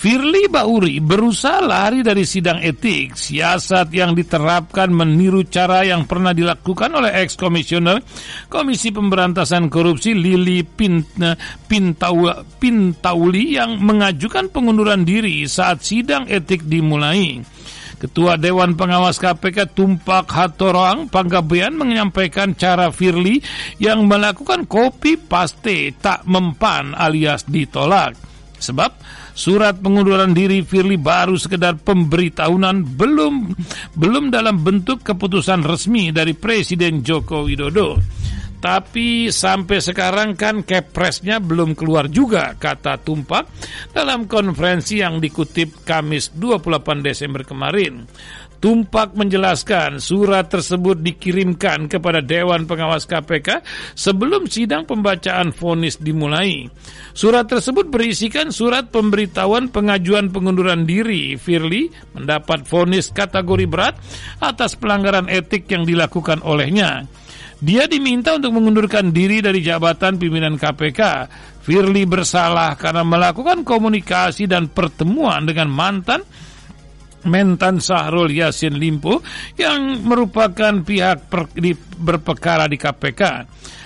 Firly Bauri berusaha lari dari sidang etik. Siasat yang diterapkan meniru cara yang pernah dilakukan oleh ex-komisioner Komisi Pemberantasan Korupsi Lili Pintauli yang mengajukan pengunduran diri saat sidang etik dimulai. Ketua Dewan Pengawas KPK Tumpak Hatorang Panggabean menyampaikan cara Firly yang melakukan kopi paste tak mempan alias ditolak. Sebab surat pengunduran diri Firly baru sekedar pemberitahuan belum belum dalam bentuk keputusan resmi dari Presiden Joko Widodo. Tapi sampai sekarang kan kepresnya belum keluar juga, kata Tumpak dalam konferensi yang dikutip Kamis 28 Desember kemarin. Tumpak menjelaskan surat tersebut dikirimkan kepada Dewan Pengawas KPK sebelum sidang pembacaan vonis dimulai. Surat tersebut berisikan surat pemberitahuan pengajuan pengunduran diri Firly mendapat vonis kategori berat atas pelanggaran etik yang dilakukan olehnya. Dia diminta untuk mengundurkan diri dari jabatan pimpinan KPK. Firly bersalah karena melakukan komunikasi dan pertemuan dengan mantan Mentan Sahrul Yasin Limpo yang merupakan pihak per, di, berpekara di KPK.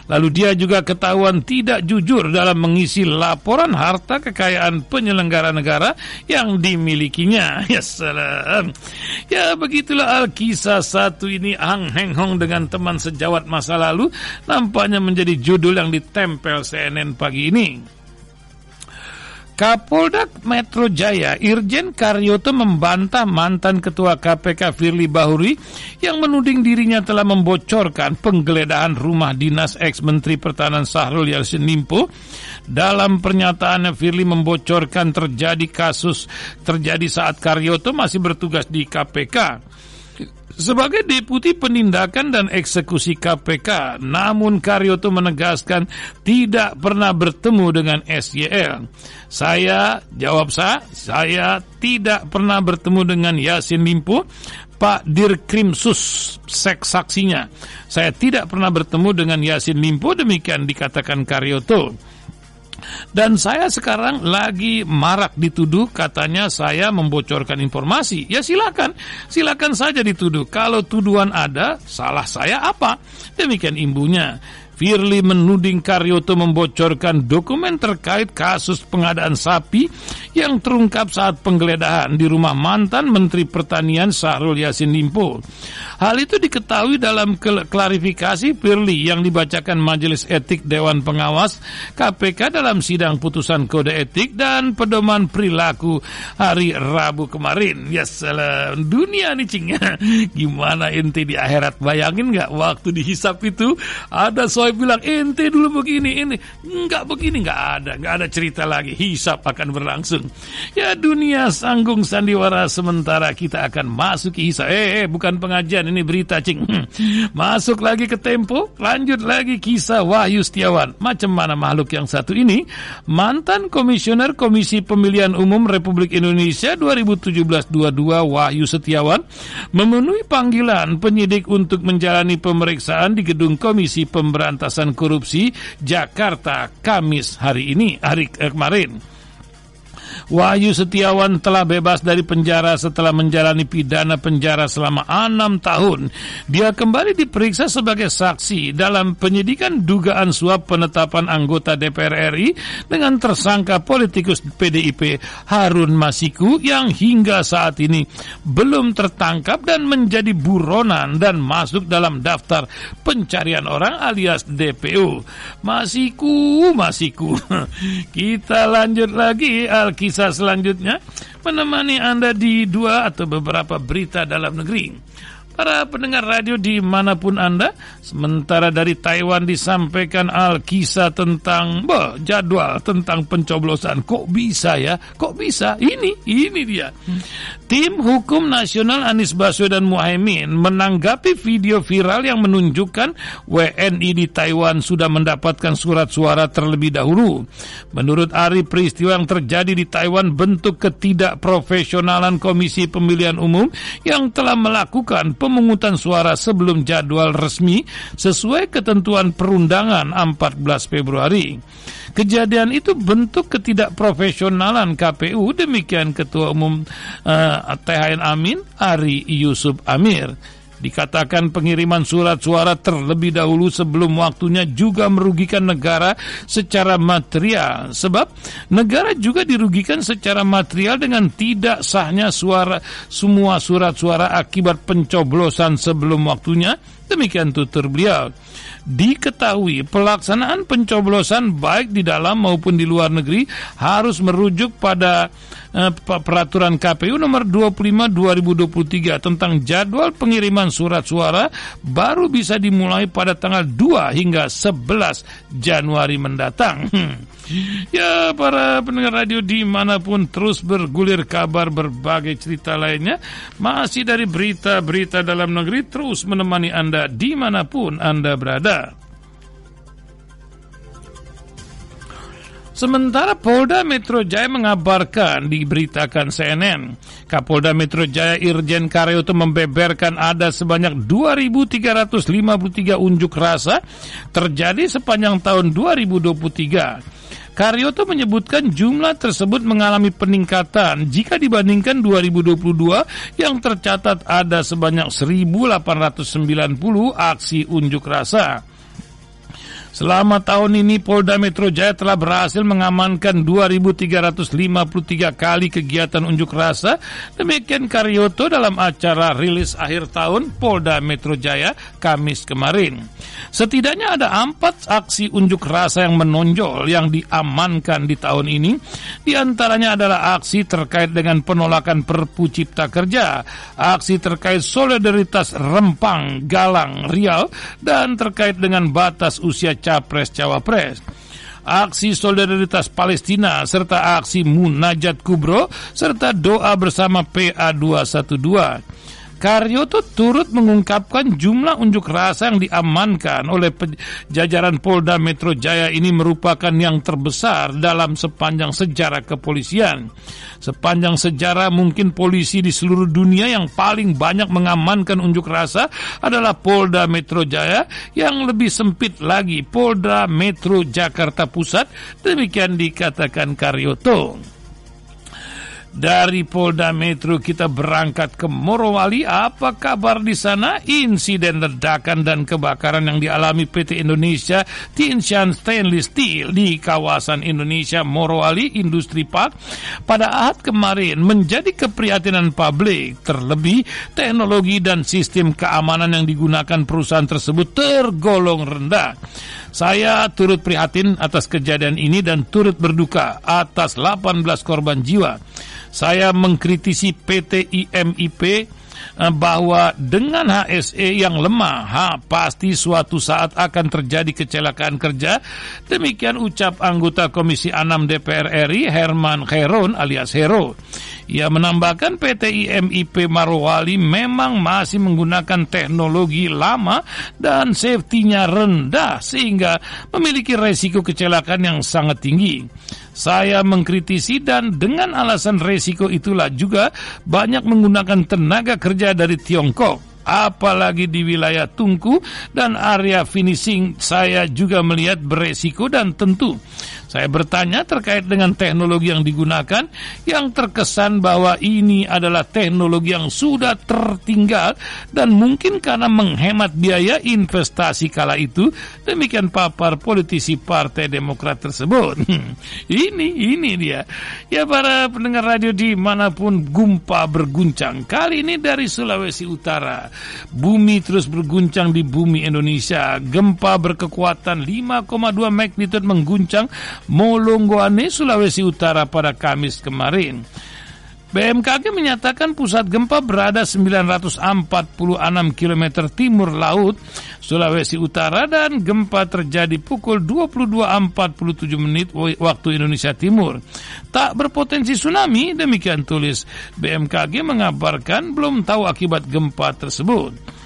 Lalu dia juga ketahuan tidak jujur dalam mengisi laporan harta kekayaan penyelenggara negara yang dimilikinya. Ya salam. Ya begitulah Alkisah satu ini Ang Heng Hong dengan teman sejawat masa lalu nampaknya menjadi judul yang ditempel CNN pagi ini. Kapolda Metro Jaya Irjen Karyoto membantah mantan Ketua KPK Firly Bahuri yang menuding dirinya telah membocorkan penggeledahan rumah dinas ex-Menteri Pertahanan Sahrul Yassin Limpo. Dalam pernyataannya Firly membocorkan terjadi kasus terjadi saat Karyoto masih bertugas di KPK. Sebagai Deputi Penindakan dan Eksekusi KPK, namun Karyoto menegaskan tidak pernah bertemu dengan SYL. Saya, jawab saya, saya tidak pernah bertemu dengan Yasin Limpo, Pak Dirkrimsus seks saksinya. Saya tidak pernah bertemu dengan Yasin Limpo, demikian dikatakan Karyoto. Dan saya sekarang lagi marak dituduh katanya saya membocorkan informasi. Ya silakan, silakan saja dituduh. Kalau tuduhan ada, salah saya apa? Demikian imbunya. Firly menuding Karyoto membocorkan dokumen terkait kasus pengadaan sapi yang terungkap saat penggeledahan di rumah mantan Menteri Pertanian Sahrul Yassin Limpo. Hal itu diketahui dalam klarifikasi Firly yang dibacakan Majelis Etik Dewan Pengawas KPK dalam sidang putusan kode etik dan pedoman perilaku hari Rabu kemarin. Ya salam, dunia nih cing. Gimana ente di akhirat bayangin nggak waktu dihisap itu ada so saya bilang ente dulu begini ini. Nggak begini. Nggak ada nggak ada cerita lagi. Hisap akan berlangsung. Ya dunia sanggung sandiwara sementara kita akan masuk hisap. Eh, eh bukan pengajian ini berita cing. Masuk lagi ke tempo lanjut lagi kisah Wahyu Setiawan. Macam mana makhluk yang satu ini? Mantan komisioner Komisi Pemilihan Umum Republik Indonesia 2017-22 Wahyu Setiawan memenuhi panggilan penyidik untuk menjalani pemeriksaan di gedung Komisi Pemberantasan Pemberantasan Korupsi Jakarta Kamis hari ini hari eh, kemarin. Wahyu Setiawan telah bebas dari penjara setelah menjalani pidana penjara selama enam tahun. Dia kembali diperiksa sebagai saksi dalam penyidikan dugaan suap penetapan anggota DPR RI dengan tersangka politikus PDIP Harun Masiku yang hingga saat ini belum tertangkap dan menjadi buronan dan masuk dalam daftar pencarian orang alias DPO. Masiku, Masiku. Kita lanjut lagi Alkisah kisah selanjutnya menemani Anda di dua atau beberapa berita dalam negeri. Para pendengar radio di mana pun Anda, sementara dari Taiwan disampaikan Al-Kisah tentang bah, jadwal tentang pencoblosan. Kok bisa ya? Kok bisa? Ini, ini dia. Tim Hukum Nasional Anies Baswedan Muhaimin menanggapi video viral yang menunjukkan WNI di Taiwan sudah mendapatkan surat suara terlebih dahulu. Menurut Ari, peristiwa yang terjadi di Taiwan bentuk ketidakprofesionalan Komisi Pemilihan Umum yang telah melakukan pemungutan suara sebelum jadwal resmi sesuai ketentuan perundangan 14 Februari. Kejadian itu bentuk ketidakprofesionalan KPU demikian Ketua Umum uh, eh, THN Amin Ari Yusuf Amir. Dikatakan pengiriman surat suara terlebih dahulu sebelum waktunya juga merugikan negara secara material. Sebab negara juga dirugikan secara material dengan tidak sahnya suara semua surat suara akibat pencoblosan sebelum waktunya. Demikian tutur beliau. Diketahui pelaksanaan pencoblosan baik di dalam maupun di luar negeri harus merujuk pada Eh, peraturan KPU nomor 25 2023 tentang jadwal pengiriman surat suara baru bisa dimulai pada tanggal 2 hingga 11 Januari mendatang. Hmm. Ya para pendengar radio di mana pun terus bergulir kabar berbagai cerita lainnya Masih dari berita-berita dalam negeri terus menemani Anda di mana pun Anda berada Sementara Polda Metro Jaya mengabarkan diberitakan CNN, Kapolda Metro Jaya Irjen Karyoto membeberkan ada sebanyak 2.353 unjuk rasa terjadi sepanjang tahun 2023. Karyoto menyebutkan jumlah tersebut mengalami peningkatan jika dibandingkan 2022 yang tercatat ada sebanyak 1.890 aksi unjuk rasa. Selama tahun ini Polda Metro Jaya telah berhasil mengamankan 2.353 kali kegiatan unjuk rasa. Demikian Karyoto dalam acara rilis akhir tahun Polda Metro Jaya Kamis kemarin. Setidaknya ada empat aksi unjuk rasa yang menonjol yang diamankan di tahun ini. Di antaranya adalah aksi terkait dengan penolakan Perpu Cipta Kerja, aksi terkait solidaritas Rempang, Galang, Riau, dan terkait dengan batas usia capres-cawapres aksi solidaritas Palestina serta aksi munajat kubro serta doa bersama PA212. Karyoto turut mengungkapkan jumlah unjuk rasa yang diamankan oleh jajaran Polda Metro Jaya ini merupakan yang terbesar dalam sepanjang sejarah kepolisian. Sepanjang sejarah mungkin polisi di seluruh dunia yang paling banyak mengamankan unjuk rasa adalah Polda Metro Jaya yang lebih sempit lagi Polda Metro Jakarta Pusat demikian dikatakan Karyoto. Dari Polda Metro kita berangkat ke Morowali. Apa kabar di sana? Insiden ledakan dan kebakaran yang dialami PT Indonesia Tinshan Stainless Steel di kawasan Indonesia Morowali Industri Park pada Ahad kemarin menjadi keprihatinan publik. Terlebih teknologi dan sistem keamanan yang digunakan perusahaan tersebut tergolong rendah. Saya turut prihatin atas kejadian ini dan turut berduka atas 18 korban jiwa. Saya mengkritisi PT IMIP bahwa dengan HSE yang lemah, ha, pasti suatu saat akan terjadi kecelakaan kerja. Demikian ucap anggota Komisi 6 DPR RI Herman Heron alias Hero. Ia menambahkan PT IMIP Marwali memang masih menggunakan teknologi lama dan safety-nya rendah sehingga memiliki resiko kecelakaan yang sangat tinggi. Saya mengkritisi dan dengan alasan resiko itulah juga banyak menggunakan tenaga kerja dari Tiongkok apalagi di wilayah tungku dan area finishing saya juga melihat beresiko dan tentu saya bertanya terkait dengan teknologi yang digunakan yang terkesan bahwa ini adalah teknologi yang sudah tertinggal dan mungkin karena menghemat biaya investasi kala itu demikian papar politisi Partai Demokrat tersebut. ini ini dia. Ya para pendengar radio di mana pun gumpa berguncang kali ini dari Sulawesi Utara. Bumi terus berguncang di bumi Indonesia. Gempa berkekuatan 5,2 magnitude mengguncang Molonggoane, Sulawesi Utara pada Kamis kemarin. BMKG menyatakan pusat gempa berada 946 km timur laut Sulawesi Utara dan gempa terjadi pukul 22.47 menit waktu Indonesia Timur. Tak berpotensi tsunami, demikian tulis BMKG mengabarkan belum tahu akibat gempa tersebut.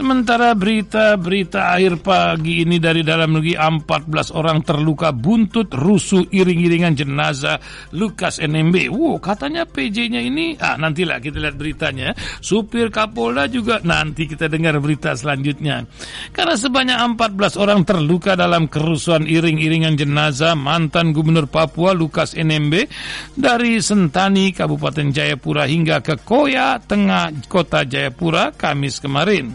Sementara berita-berita akhir pagi ini dari dalam negeri 14 orang terluka buntut rusuh iring-iringan jenazah Lukas NMB. Wow, katanya PJ-nya ini, ah nantilah kita lihat beritanya. Supir Kapolda juga nanti kita dengar berita selanjutnya. Karena sebanyak 14 orang terluka dalam kerusuhan iring-iringan jenazah mantan Gubernur Papua Lukas NMB dari Sentani, Kabupaten Jayapura hingga ke Koya, tengah kota Jayapura, Kamis kemarin.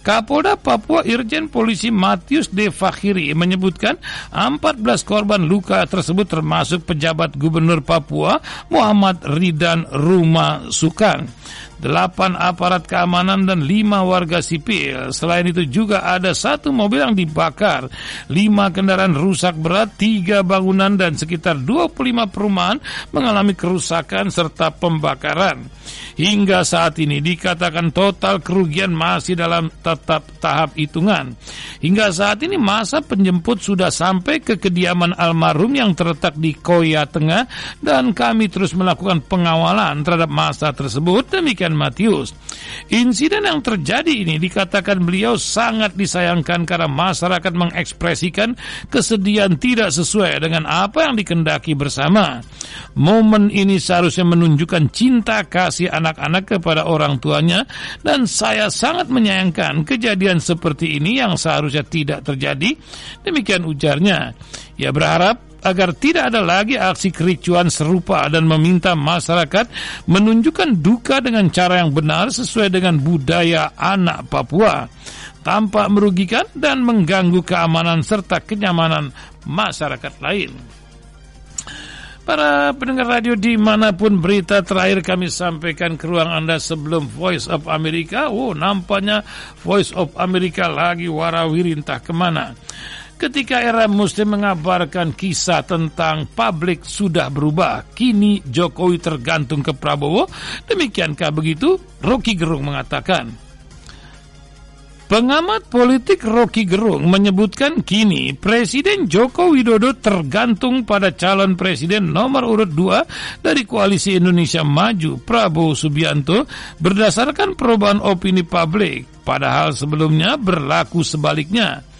Kapolda Papua Irjen Polisi Matius De Fakhiri menyebutkan 14 korban luka tersebut termasuk pejabat Gubernur Papua Muhammad Ridan Ruma Sukan delapan aparat keamanan dan lima warga sipil. Selain itu juga ada satu mobil yang dibakar, lima kendaraan rusak berat, tiga bangunan dan sekitar 25 perumahan mengalami kerusakan serta pembakaran. Hingga saat ini dikatakan total kerugian masih dalam tetap tahap hitungan. Hingga saat ini masa penjemput sudah sampai ke kediaman almarhum yang terletak di Koya Tengah dan kami terus melakukan pengawalan terhadap masa tersebut. Demikian Matius. Insiden yang terjadi ini dikatakan beliau sangat disayangkan karena masyarakat mengekspresikan kesedihan tidak sesuai dengan apa yang dikendaki bersama. Momen ini seharusnya menunjukkan cinta kasih anak-anak kepada orang tuanya dan saya sangat menyayangkan kejadian seperti ini yang seharusnya tidak terjadi. Demikian ujarnya. Ia berharap agar tidak ada lagi aksi kericuan serupa dan meminta masyarakat menunjukkan duka dengan cara yang benar sesuai dengan budaya anak Papua tanpa merugikan dan mengganggu keamanan serta kenyamanan masyarakat lain. Para pendengar radio di mana pun berita terakhir kami sampaikan ke ruang Anda sebelum Voice of America. Oh, nampaknya Voice of America lagi warawiri entah ke mana. Ketika era Muslim mengabarkan kisah tentang publik sudah berubah, kini Jokowi tergantung ke Prabowo. Demikiankah begitu? Rocky Gerung mengatakan. Pengamat politik Rocky Gerung menyebutkan kini Presiden Joko Widodo tergantung pada calon presiden nomor urut 2 dari Koalisi Indonesia Maju Prabowo Subianto berdasarkan perubahan opini publik, padahal sebelumnya berlaku sebaliknya.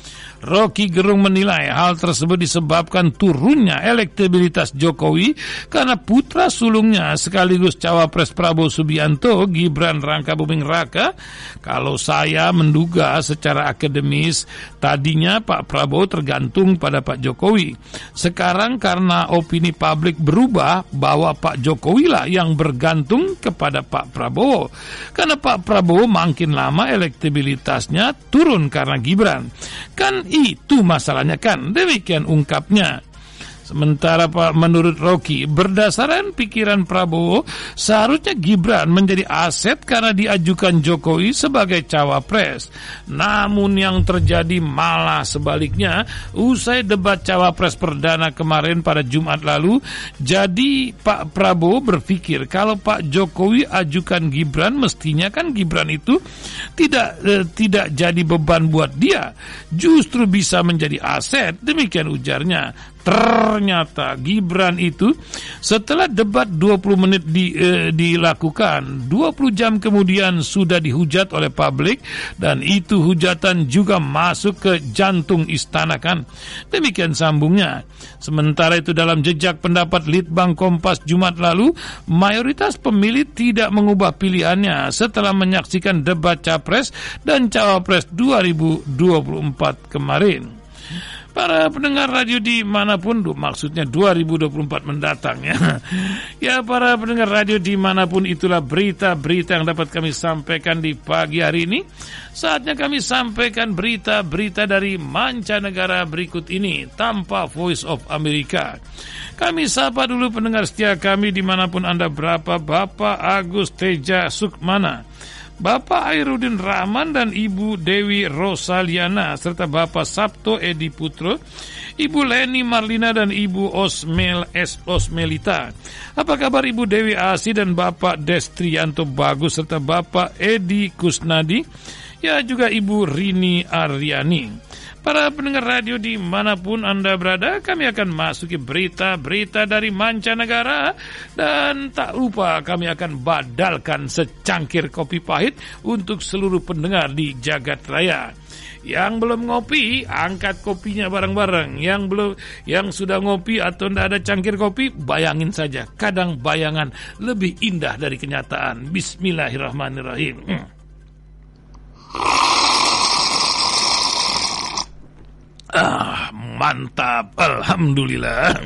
Rocky Gerung menilai hal tersebut disebabkan turunnya elektabilitas Jokowi karena putra sulungnya sekaligus cawapres Prabowo Subianto Gibran Rangka Buming Raka. Kalau saya menduga secara akademis tadinya Pak Prabowo tergantung pada Pak Jokowi. Sekarang karena opini publik berubah bahwa Pak Jokowi lah yang bergantung kepada Pak Prabowo. Karena Pak Prabowo makin lama elektabilitasnya turun karena Gibran. Kan itu masalahnya kan. Demikian ungkapnya. Sementara Pak menurut Rocky, berdasarkan pikiran Prabowo, seharusnya Gibran menjadi aset karena diajukan Jokowi sebagai cawapres. Namun yang terjadi malah sebaliknya, usai debat cawapres perdana kemarin pada Jumat lalu, jadi Pak Prabowo berpikir kalau Pak Jokowi ajukan Gibran, mestinya kan Gibran itu tidak eh, tidak jadi beban buat dia, justru bisa menjadi aset. Demikian ujarnya. Ternyata Gibran itu setelah debat 20 menit di, eh, dilakukan, 20 jam kemudian sudah dihujat oleh publik dan itu hujatan juga masuk ke jantung istana kan. Demikian sambungnya. Sementara itu dalam jejak pendapat Litbang Kompas Jumat lalu, mayoritas pemilih tidak mengubah pilihannya setelah menyaksikan debat Capres dan Cawapres 2024 kemarin para pendengar radio di mana pun, maksudnya 2024 mendatang ya. Ya para pendengar radio di mana pun itulah berita-berita yang dapat kami sampaikan di pagi hari ini. Saatnya kami sampaikan berita-berita dari mancanegara berikut ini tanpa Voice of America. Kami sapa dulu pendengar setia kami di mana pun Anda berapa Bapak Agus Teja Sukmana. Bapak Airudin Rahman dan Ibu Dewi Rosaliana serta Bapak Sabto Edi Putro, Ibu Leni Marlina dan Ibu Osmel S. Osmelita. Apa kabar Ibu Dewi Asi dan Bapak Destrianto Bagus serta Bapak Edi Kusnadi? Ya juga Ibu Rini Aryani. Para pendengar radio di mana pun Anda berada, kami akan masuki berita-berita dari mancanegara dan tak lupa kami akan badalkan secangkir kopi pahit untuk seluruh pendengar di jagat raya. Yang belum ngopi, angkat kopinya bareng-bareng. Yang belum, yang sudah ngopi atau tidak ada cangkir kopi, bayangin saja. Kadang bayangan lebih indah dari kenyataan. Bismillahirrahmanirrahim. Hmm. Ah, mantap. Alhamdulillah.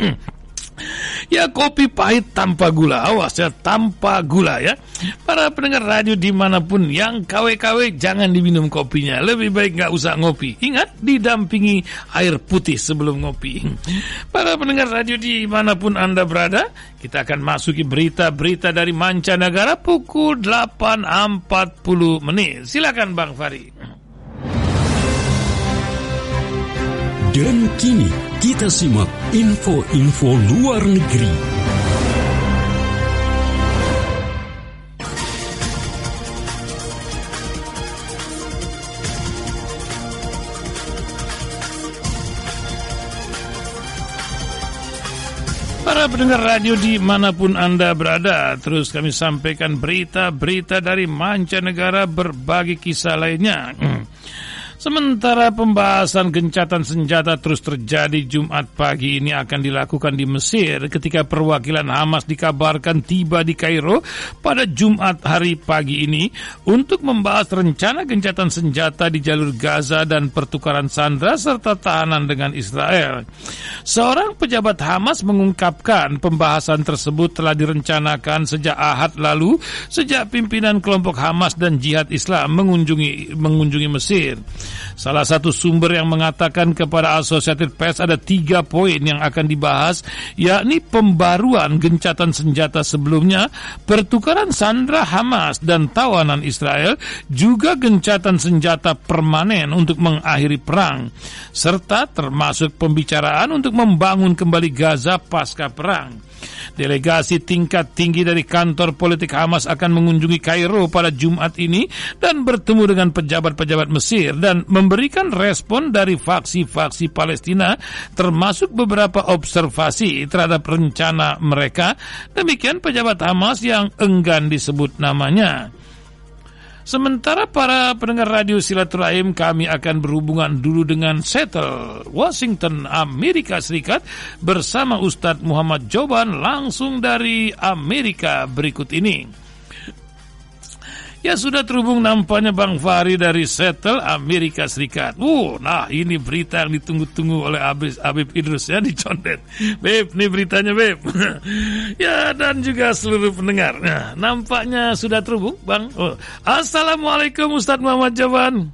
Ya kopi pahit tanpa gula, awas ya tanpa gula ya. Para pendengar radio di mana pun yang KW-KW jangan diminum kopinya, lebih baik nggak usah ngopi. Ingat didampingi air putih sebelum ngopi. Para pendengar radio di mana pun anda berada, kita akan masuki berita-berita dari mancanegara pukul 8.40 menit. Silakan Bang Fari. Dan kini kita simak info-info luar negeri. Para pendengar radio di mana pun Anda berada, terus kami sampaikan berita-berita dari mancanegara berbagai kisah lainnya. Sementara pembahasan gencatan senjata terus terjadi Jumat pagi ini akan dilakukan di Mesir ketika perwakilan Hamas dikabarkan tiba di Kairo pada Jumat hari pagi ini untuk membahas rencana gencatan senjata di jalur Gaza dan pertukaran sandera serta tahanan dengan Israel. Seorang pejabat Hamas mengungkapkan pembahasan tersebut telah direncanakan sejak Ahad lalu sejak pimpinan kelompok Hamas dan Jihad Islam mengunjungi mengunjungi Mesir. Salah satu sumber yang mengatakan kepada Associated Press ada tiga poin yang akan dibahas, yakni pembaruan gencatan senjata sebelumnya, pertukaran sandra Hamas dan tawanan Israel, juga gencatan senjata permanen untuk mengakhiri perang, serta termasuk pembicaraan untuk membangun kembali Gaza pasca perang. Delegasi tingkat tinggi dari kantor politik Hamas akan mengunjungi Kairo pada Jumat ini dan bertemu dengan pejabat-pejabat Mesir dan memberikan respon dari faksi-faksi Palestina termasuk beberapa observasi terhadap rencana mereka. Demikian pejabat Hamas yang enggan disebut namanya. Sementara para pendengar radio silaturahim kami akan berhubungan dulu dengan Seattle, Washington, Amerika Serikat bersama Ustadz Muhammad Joban langsung dari Amerika berikut ini. Ya sudah terhubung nampaknya Bang Fahri dari Seattle, Amerika Serikat. Uh, nah ini berita yang ditunggu-tunggu oleh Abis, Abib Idrus ya di Condet. Beb, ini beritanya Beb. ya dan juga seluruh pendengar. Nah, nampaknya sudah terhubung Bang. Oh. Assalamualaikum Ustadz Muhammad Jawan.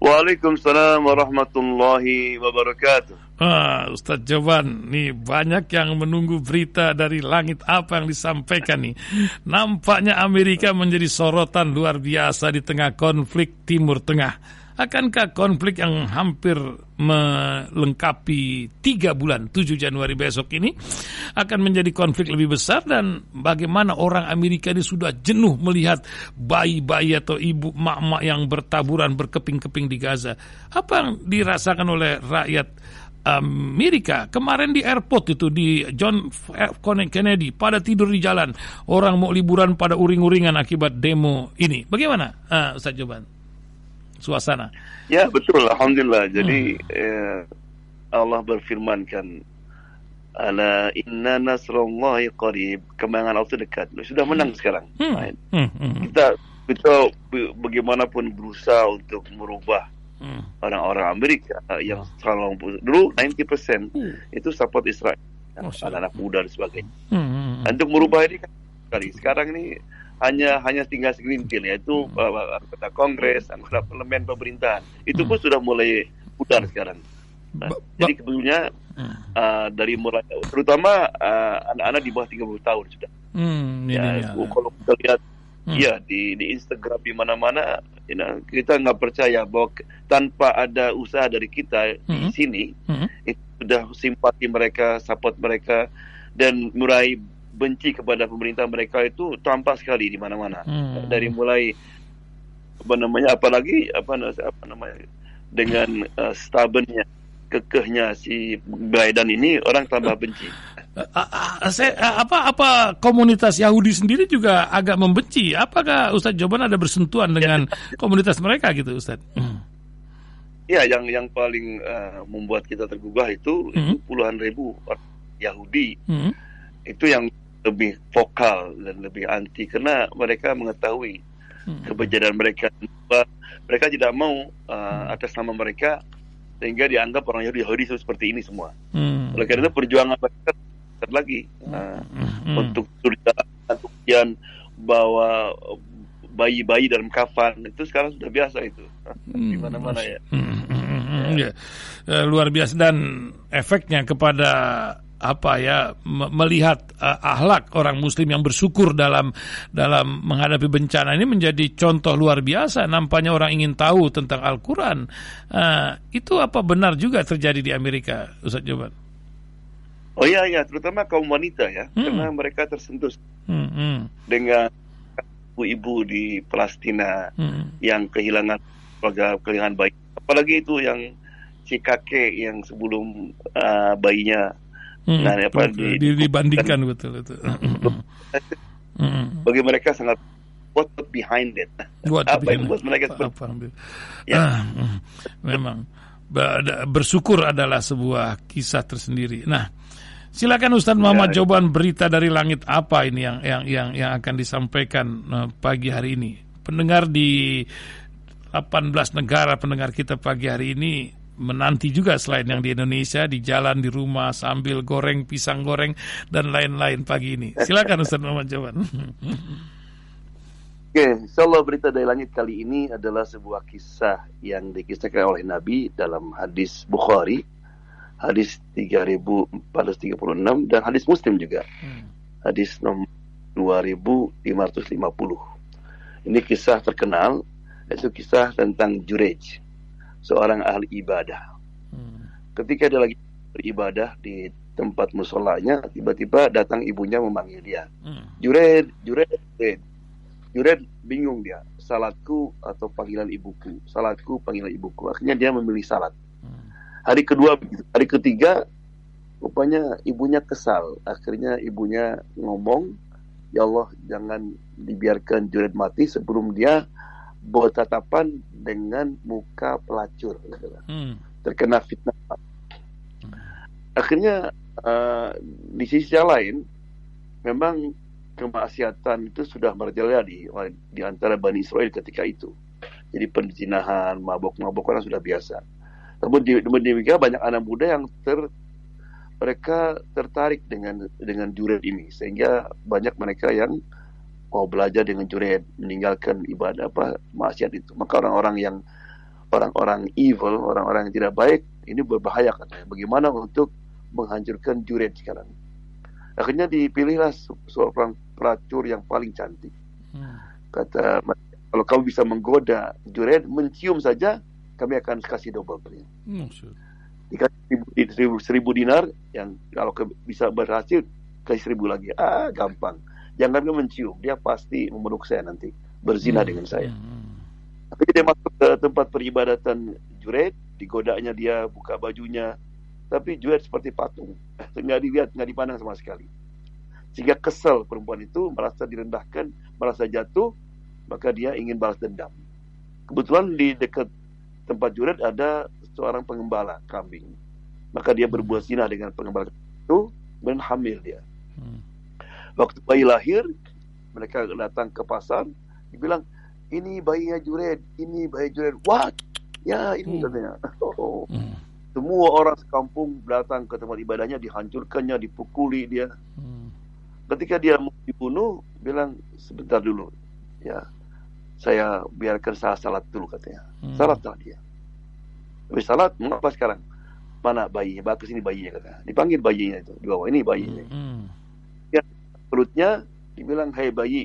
Waalaikumsalam warahmatullahi wabarakatuh. Ah, Ustadz Jawan, nih banyak yang menunggu berita dari langit apa yang disampaikan nih. Nampaknya Amerika menjadi sorotan luar biasa di tengah konflik Timur Tengah. Akankah konflik yang hampir melengkapi tiga bulan 7 Januari besok ini akan menjadi konflik lebih besar dan bagaimana orang Amerika ini sudah jenuh melihat bayi-bayi atau ibu mak-mak yang bertaburan berkeping-keping di Gaza. Apa yang dirasakan oleh rakyat Amerika kemarin di airport itu di John F. Kennedy pada tidur di jalan orang mau liburan pada uring-uringan akibat demo ini bagaimana uh, Ustaz Joban suasana ya betul alhamdulillah jadi hmm. eh, Allah berfirman kan ala inna nasrullahi qarib kemenangan Allah dekat sudah menang hmm. sekarang hmm. Hmm. Hmm. kita kita bagaimanapun berusaha untuk merubah hmm. orang-orang Amerika uh, yang oh. selalu dulu 90% hmm. itu support Israel oh, anak-anak muda dan sebagainya hmm. hmm, hmm. untuk merubah ini kan sekali sekarang ini hanya hanya tinggal segelintir yaitu hmm. uh, anggota Kongres anggota parlemen pemerintahan itu hmm. pun sudah mulai pudar sekarang nah, jadi sebetulnya uh, dari mulai terutama uh, anak-anak di bawah 30 tahun sudah hmm, ya, ya, kalau kita lihat hmm. ya di di Instagram di mana-mana you know, kita nggak percaya bahwa tanpa ada usaha dari kita hmm. di sini hmm. itu sudah simpati mereka support mereka dan mulai benci kepada pemerintah mereka itu tampak sekali di mana-mana hmm. dari mulai apa namanya apalagi apa, apa namanya dengan uh, stubbornnya, kekehnya si Biden ini orang tambah benci. Apa apa komunitas Yahudi sendiri juga agak membenci. Apakah Ustadz Joban ada bersentuhan dengan komunitas mereka gitu, Ustadz? Ya, yang yang paling uh, membuat kita tergugah itu, hmm. itu puluhan ribu Yahudi. Hmm. Itu yang lebih vokal dan lebih anti karena mereka mengetahui hmm. kebejadan mereka mereka tidak mau uh, atas nama mereka sehingga dianggap orang Yahudi Yahudi seperti ini semua. Hmm. Oleh karena itu perjuangan mereka lagi uh, hmm. untuk surga kemudian bawa bayi-bayi dalam kafan itu sekarang sudah biasa itu hmm. di mana-mana ya. Hmm. Hmm. ya. Uh, luar biasa dan efeknya kepada apa ya melihat uh, ahlak orang muslim yang bersyukur dalam dalam menghadapi bencana ini menjadi contoh luar biasa nampaknya orang ingin tahu tentang Al-Qur'an uh, itu apa benar juga terjadi di Amerika Ustaz Joban Oh iya iya terutama kaum wanita ya hmm. karena mereka tersentuh hmm, hmm. dengan ibu-ibu di Palestina hmm. yang kehilangan keluarga kehilangan bayi. Apalagi itu yang si kakek yang sebelum uh, bayinya hmm. nah apa di, dibandingkan betul itu. Hmm. Bagi mereka sangat what behind it. What apa yang buat mereka apa, apa, ya. Ah, hmm. memang bersyukur adalah sebuah kisah tersendiri. Nah, Silakan Ustadz Muhammad ya, jawaban berita dari langit apa ini yang yang yang yang akan disampaikan uh, pagi hari ini. Pendengar di 18 negara pendengar kita pagi hari ini menanti juga selain yang di Indonesia di jalan di rumah sambil goreng pisang goreng dan lain-lain pagi ini. Silakan Ustadz Muhammad jawaban. Oke, okay, insyaallah berita dari langit kali ini adalah sebuah kisah yang dikisahkan oleh Nabi dalam hadis Bukhari hadis 3436 dan hadis Muslim juga. Hmm. Hadis nomor 2550. Ini kisah terkenal, itu kisah tentang Jurej, seorang ahli ibadah. Hmm. Ketika dia lagi beribadah di tempat musolanya, tiba-tiba datang ibunya memanggil dia. Hmm. Jured, Jured, Jured. Jured bingung dia, salatku atau panggilan ibuku, salatku panggilan ibuku. Akhirnya dia memilih salat. Hari kedua, hari ketiga, rupanya ibunya kesal. Akhirnya ibunya ngomong, Ya Allah, jangan dibiarkan Junaid mati sebelum dia bertatapan dengan muka pelacur. Hmm. Terkena fitnah. Akhirnya uh, di sisi yang lain, memang kemaksiatan itu sudah merajalela di, di antara Bani Israel ketika itu. Jadi penzinahan, mabok-mabokan sudah biasa. Namun demikian banyak anak muda yang ter mereka tertarik dengan dengan juret ini. Sehingga banyak mereka yang mau belajar dengan juret meninggalkan ibadah apa maksiat itu. Maka orang-orang yang orang-orang evil orang-orang yang tidak baik ini berbahaya katanya. Bagaimana untuk menghancurkan juret sekarang? Akhirnya dipilihlah seorang pelacur yang paling cantik. Hmm. kata kalau kamu bisa menggoda juret mencium saja kami akan kasih double belinya. Dikasih seribu, seribu, seribu dinar, yang kalau ke, bisa berhasil, kasih seribu lagi. Ah, gampang. Jangan dia mencium, dia pasti memeluk saya nanti. Berzina hmm. dengan saya. Hmm. Tapi dia masuk ke tempat peribadatan juret, digodanya dia buka bajunya. Tapi juret seperti patung. Nggak dilihat, nggak dipandang sama sekali. Sehingga kesel perempuan itu, merasa direndahkan, merasa jatuh, maka dia ingin balas dendam. Kebetulan di dekat tempat juret ada seorang pengembala kambing. Maka dia berbuat zina dengan pengembala itu dan hamil dia. Hmm. Waktu bayi lahir, mereka datang ke pasar, dibilang, ini bayinya juret, ini bayi juret. What? Ya, ini hmm. katanya. Oh. Hmm. Semua orang sekampung datang ke tempat ibadahnya, dihancurkannya, dipukuli dia. Hmm. Ketika dia mau dibunuh, bilang, sebentar dulu. Ya, saya biarkan saya salat dulu katanya. Hmm. Salatlah dia. Habis salat, mengapa sekarang? Mana bayinya? Bawa ke sini bayinya kata. Dipanggil bayinya itu. Di bawah ini bayinya. Hmm. Ya, perutnya dibilang, "Hai hey, bayi,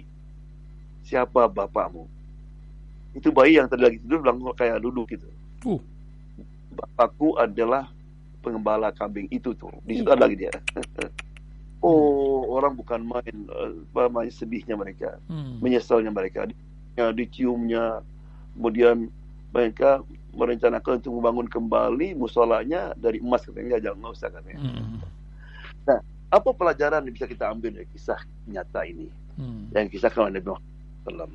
siapa bapakmu?" Itu bayi yang tadi lagi tidur bilang kayak duduk gitu. Uh. Bapakku adalah pengembala kambing itu tuh. Di situ uh. ada lagi dia. oh, orang bukan main apa main sedihnya mereka, hmm. menyesalnya mereka diciumnya kemudian mereka merencanakan untuk membangun kembali musolanya dari emas katanya jangan nggak usah katanya. Hmm. Nah, apa pelajaran yang bisa kita ambil dari kisah nyata ini? Hmm. Yang kisah kalau Nabi Muhammad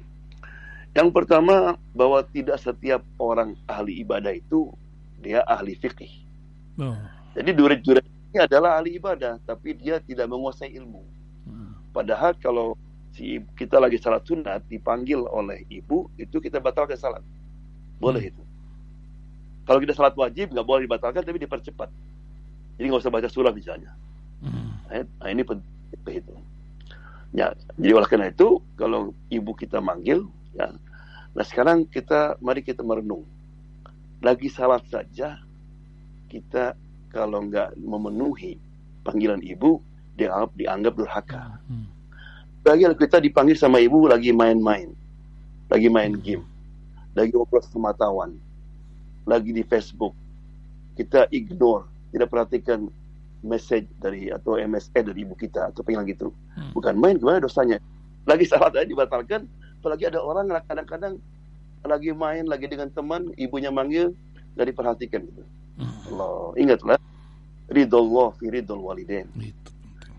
Yang pertama bahwa tidak setiap orang ahli ibadah itu dia ahli fikih. Oh. Jadi durit-durit ini adalah ahli ibadah, tapi dia tidak menguasai ilmu. Hmm. Padahal kalau si kita lagi salat sunat dipanggil oleh ibu, itu kita batalkan salat. Boleh hmm. itu. Kalau kita salat wajib nggak boleh dibatalkan, tapi dipercepat. Jadi nggak usah baca surah misalnya. Hmm. Nah, ini penting itu. Ya, jadi oleh karena itu kalau ibu kita manggil, ya. Nah sekarang kita mari kita merenung. Lagi salat saja kita kalau nggak memenuhi panggilan ibu dianggap dianggap durhaka. Hmm. Lagi kita dipanggil sama ibu lagi main-main, lagi main game, lagi ngobrol sama tawan, lagi di Facebook. Kita ignore, tidak perhatikan message dari atau MSE dari ibu kita atau panggilan gitu. Hmm. Bukan main gimana dosanya. Lagi salat aja dibatalkan, apalagi ada orang kadang-kadang lagi main lagi dengan teman, ibunya manggil dari perhatikan gitu. Hmm. Allah, ingatlah ridho Allah fi ridho walidain.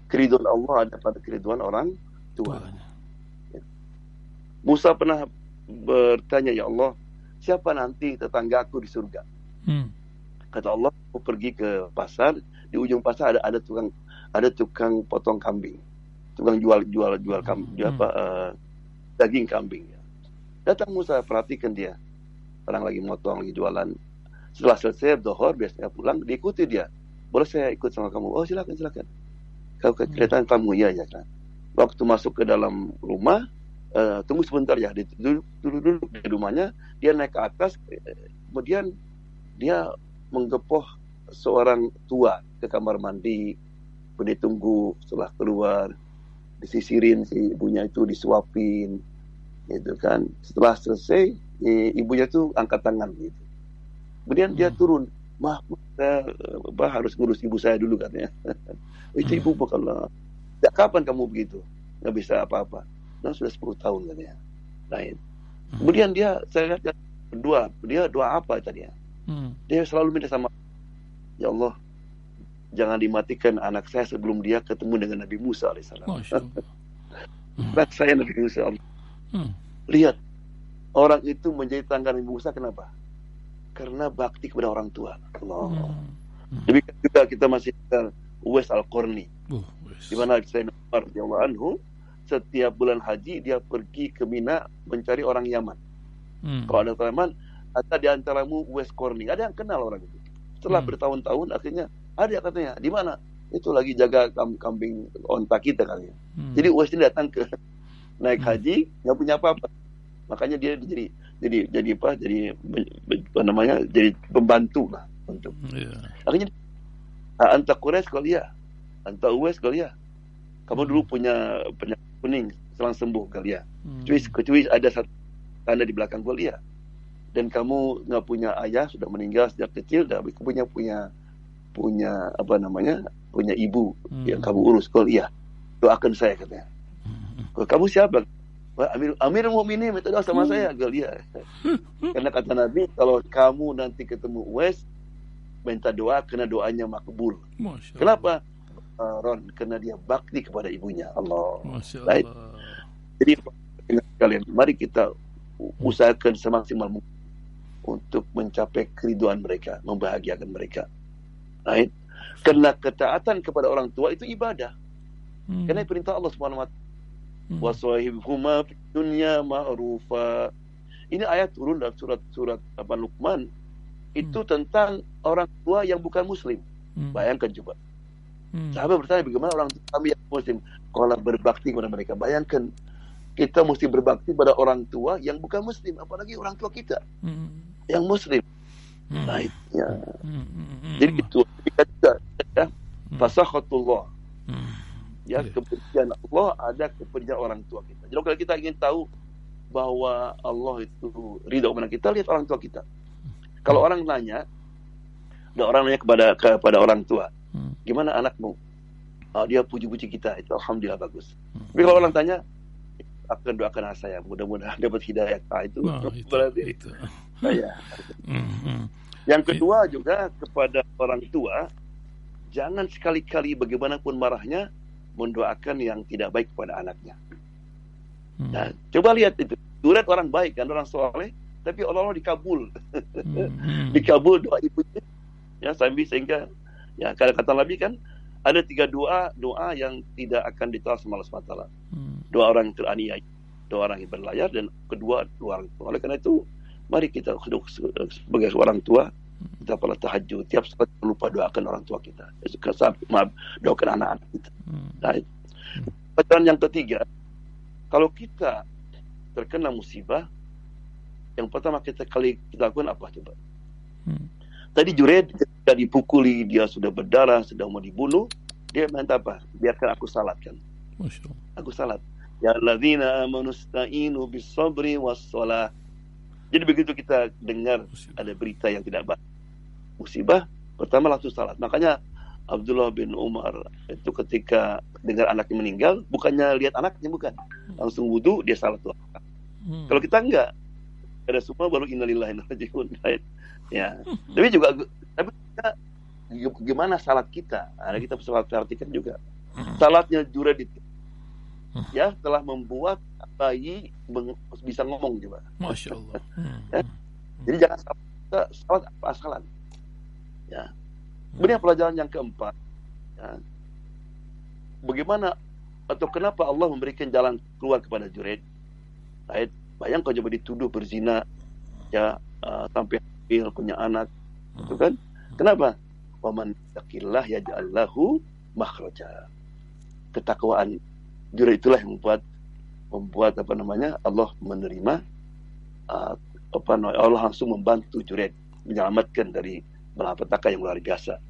Keridhaan Allah ada pada keridhaan orang tua. Ya. Musa pernah bertanya ya Allah, siapa nanti tetanggaku di surga? Hmm. Kata Allah, aku pergi ke pasar, di ujung pasar ada ada tukang ada tukang potong kambing, tukang jual jual jual kambing, hmm. apa uh, daging kambing. Ya. Datang Musa perhatikan dia, orang lagi motong lagi jualan. Setelah selesai dohor biasanya pulang diikuti dia. Boleh saya ikut sama kamu? Oh silakan silakan. Kau hmm. kelihatan hmm. tamu ya ya kan. Waktu masuk ke dalam rumah, uh, tunggu sebentar ya. Duduk, duduk, duduk di rumahnya, dia naik ke atas, kemudian dia menggepoh seorang tua ke kamar mandi, kemudian tunggu setelah keluar, disisirin si ibunya itu disuapin, gitu kan. Setelah selesai, ibunya itu angkat tangan gitu. Kemudian hmm. dia turun, mah saya bah, harus ngurus ibu saya dulu katanya. itu ibu bakal ya, kapan kamu begitu? Nggak bisa apa-apa. Nah sudah 10 tahun katanya. Lain. Hmm. Kemudian dia saya lihat berdua, dia doa apa tadi ya? Hmm. Dia selalu minta sama Ya Allah, jangan dimatikan anak saya sebelum dia ketemu dengan Nabi Musa alaihissalam. anak saya Nabi Musa. Hmm. Lihat, orang itu menjadi tangga Nabi Musa kenapa? Karena bakti kepada orang tua. Allah. Hmm. Hmm. Demikian juga kita masih Uwais Al-Qarni. Uh, di mana saya Umar anhu setiap bulan haji dia pergi ke Mina mencari orang Yaman. Hmm. Kalau ada teman, ada di antaramu Uwais Qarni. Ada yang kenal orang itu. Setelah hmm. bertahun-tahun akhirnya ada katanya di mana? Itu lagi jaga kambing onta kita kali ya. Hmm. Jadi Uwais ini datang ke naik hmm. haji nggak punya apa-apa. Makanya dia jadi jadi jadi apa? Jadi apa namanya? Jadi pembantu lah untuk. Yeah. Akhirnya anta Quraisy kali ya, anta Uwais kali ya. Kamu hmm. dulu punya penyakit kuning selang sembuh kali ya. Hmm. Cuis, cuis ada satu tanda di belakang kali ya dan kamu nggak punya ayah sudah meninggal sejak kecil dan punya punya punya apa namanya punya ibu hmm. yang kamu urus kalau iya doakan saya katanya hmm. kalau kamu siapa Amir Amir Mukminin minta doa sama hmm. saya gal iya karena kata Nabi kalau kamu nanti ketemu Wes minta doa karena doanya makbul kenapa uh, Ron karena dia bakti kepada ibunya Allah, Allah. jadi kalian mari kita usahakan semaksimal mungkin untuk mencapai keriduan mereka, membahagiakan mereka. Right? Karena ketaatan kepada orang tua itu ibadah. Hmm. Karena perintah Allah Subhanahu wa taala. Hmm. Wasahibhuma dunya ma'rufa. Ini ayat turun dalam surat-surat apa Luqman. Itu hmm. tentang orang tua yang bukan muslim. Hmm. Bayangkan coba. Hmm. Sahabat bertanya bagaimana orang tua kami yang muslim kalau berbakti kepada mereka. Bayangkan kita mesti berbakti pada orang tua yang bukan muslim, apalagi orang tua kita. Hmm yang muslim. Hmm. Nah, ya. Hmm. Hmm. Jadi itu kita juga ya, hmm. fasakhatullah. Hmm. Ya, yeah. kebencian Allah ada kebencian orang tua kita. Jadi kalau kita ingin tahu bahwa Allah itu ridho kepada kita, lihat orang tua kita. Kalau hmm. orang nanya, ada orang nanya kepada kepada orang tua, hmm. gimana anakmu? Oh, dia puji-puji kita, itu alhamdulillah bagus. Hmm. Tapi kalau orang tanya, akan doakan saya mudah-mudahan dapat hidayah. Nah, itu, oh, itu berarti itu saya. Mm-hmm. Yang kedua juga kepada orang tua, jangan sekali-kali bagaimanapun marahnya mendoakan yang tidak baik kepada anaknya. Hmm. Nah, coba lihat itu. Duret orang baik kan, orang soleh, tapi Allah, Allah dikabul. Hmm. dikabul doa ibunya. Ya, sambil sehingga ya kata-kata Nabi kan ada tiga doa doa yang tidak akan ditolak sama Allah SWT. Hmm. Doa orang yang teraniaya, doa orang yang berlayar dan kedua doa orang tua. Oleh karena itu mari kita sebagai seorang tua kita pada tahajud tiap saat lupa doakan orang tua kita maaf doakan anak-anak kita hmm. nah, pelajaran yang ketiga kalau kita terkena musibah yang pertama kita kali kita lakukan apa coba? Hmm. tadi Jured sudah dipukuli dia sudah berdarah sedang mau dibunuh dia minta apa? Biarkan aku salatkan. Aku salat. Ya alladzina amanu sta'inu bis sabri was salah jadi begitu kita dengar ada berita yang tidak baik, musibah, pertama langsung salat. Makanya Abdullah bin Umar itu ketika dengar anaknya meninggal, bukannya lihat anaknya bukan, langsung wudhu dia salat. Hmm. Kalau kita enggak, ada semua baru innalillahi rajiun. Ya, tapi juga tapi kita, gimana salat kita? Ada kita salat perhatikan juga. Hmm. Salatnya Jurid itu ya telah membuat bayi bisa ngomong juga. Masya Allah. ya? Jadi jangan salah, salah asal Ya. Kemudian pelajaran yang keempat, ya. bagaimana atau kenapa Allah memberikan jalan keluar kepada Jurid? Right? Bayang kau coba dituduh berzina, ya uh, sampai hamil punya anak, itu kan? Kenapa? Waman takillah ya lahu makhraja. Ketakwaan Jurid itulah yang membuat membuat apa namanya Allah menerima uh, apa Allah langsung membantu Jurid menyelamatkan dari malapetaka yang luar biasa.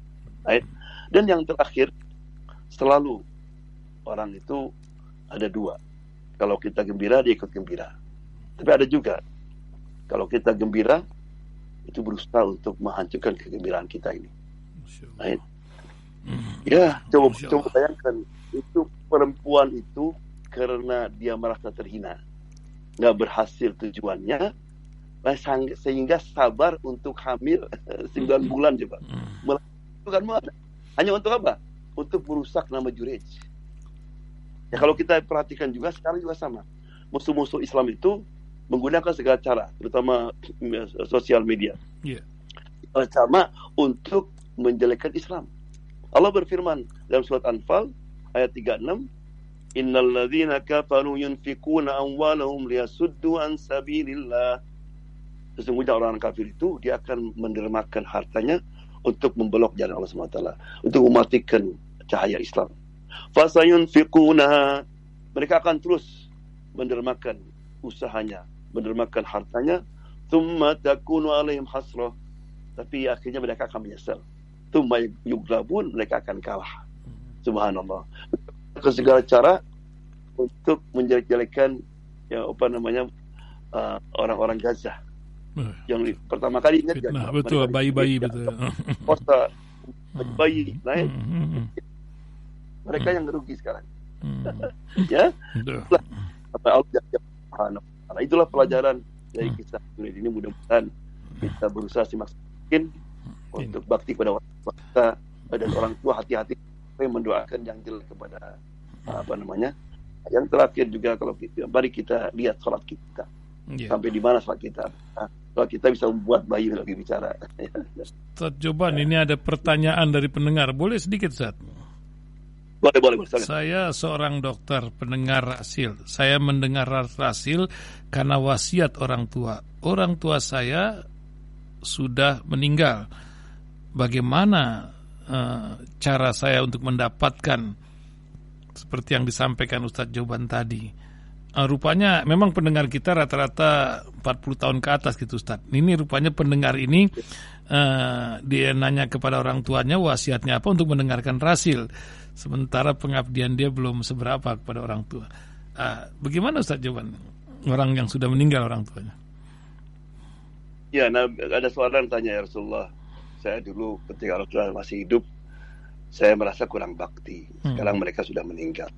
Right? Dan yang terakhir selalu orang itu ada dua. Kalau kita gembira dia ikut gembira. Tapi ada juga kalau kita gembira itu berusaha untuk menghancurkan kegembiraan kita ini. Right? Ya, coba coba bayangkan itu perempuan itu karena dia merasa terhina, nggak berhasil tujuannya, sehingga sabar untuk hamil 9 bulan coba. Itu kan hanya untuk apa? Untuk merusak nama Jurej. Ya kalau kita perhatikan juga sekarang juga sama. Musuh-musuh Islam itu menggunakan segala cara, terutama sosial media. Yeah. Sama untuk menjelekkan Islam. Allah berfirman dalam surat Anfal ayat 36 Innal ladzina kafaru yunfikuna amwalahum liyasuddu an sabilillah Sesungguhnya orang kafir itu dia akan mendermakan hartanya untuk membelok jalan Allah SWT untuk mematikan cahaya Islam. Fasayunfiquna mereka akan terus mendermakan usahanya, mendermakan hartanya, thumma takunu alaihim hasrah. Tapi akhirnya mereka akan menyesal. Thumma yuglabun mereka akan kalah. Subhanallah. Ke segala cara untuk menjelek-jelekan ya apa namanya uh, orang-orang Gaza. Uh, yang pertama kali ingat ya, betul bayi-bayi betul. Posta bayi naik. Hmm, hmm, hmm. Mereka yang rugi sekarang. ya. Allah Nah, itulah pelajaran dari kisah ini mudah-mudahan kita berusaha semaksimal mungkin untuk bakti kepada orang tua kita dan orang tua hati-hati mendoakan yang jelek kepada apa namanya yang terakhir juga kalau kita mari kita lihat sholat kita. Yeah. sampai di mana sholat kita? Kalau kita bisa membuat bayi lagi bicara. Ustaz Joban ya. ini ada pertanyaan dari pendengar. Boleh sedikit Ustaz boleh boleh, boleh saya seorang dokter pendengar rasil saya mendengar rasil karena wasiat orang tua orang tua saya sudah meninggal bagaimana uh, cara saya untuk mendapatkan seperti yang disampaikan Ustadz Joban tadi. Uh, rupanya memang pendengar kita rata-rata 40 tahun ke atas gitu Ustadz. Ini rupanya pendengar ini uh, dia nanya kepada orang tuanya wasiatnya apa untuk mendengarkan rasil. Sementara pengabdian dia belum seberapa kepada orang tua. Uh, bagaimana Ustadz Joban? Orang yang sudah meninggal orang tuanya. Ya, nah, ada seorang tanya ya Rasulullah saya dulu ketika Rasulullah masih hidup saya merasa kurang bakti. Hmm. Sekarang hmm. mereka sudah meninggal.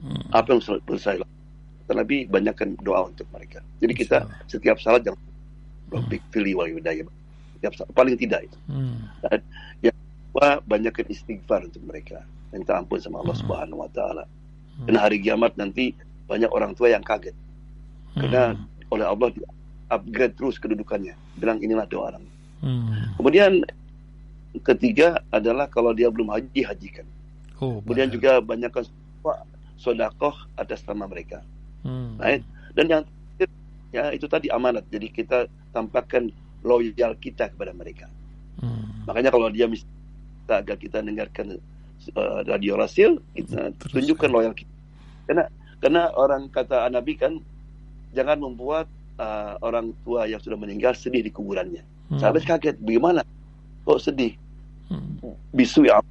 Hmm. Apa yang perlu saya lakukan? Nabi banyakkan doa untuk mereka. Jadi kita setiap salat jangan Rabbik fili wa yudaya. Paling tidak itu. Hmm. Dan yang kedua, banyakkan istighfar untuk mereka. Minta ampun sama Allah hmm. Subhanahu wa taala. Hmm. Dan hari kiamat nanti banyak orang tua yang kaget. Karena hmm. oleh Allah di upgrade terus kedudukannya. Bilang inilah doa orang. Hmm. Kemudian ketiga adalah kalau dia belum haji hajikan. Oh, Kemudian juga banyakkan sodakoh atas nama mereka. Hmm. Right? Dan yang ya itu tadi amanat. Jadi kita tampakkan loyal kita kepada mereka. Hmm. Makanya kalau dia minta agar kita dengarkan uh, radio rasil, kita Terus, tunjukkan loyal kita. Karena karena orang kata Nabi kan jangan membuat uh, orang tua yang sudah meninggal sedih di kuburannya. Hmm. Sahabat kaget, bagaimana? Kok sedih? Hmm. Bisu ya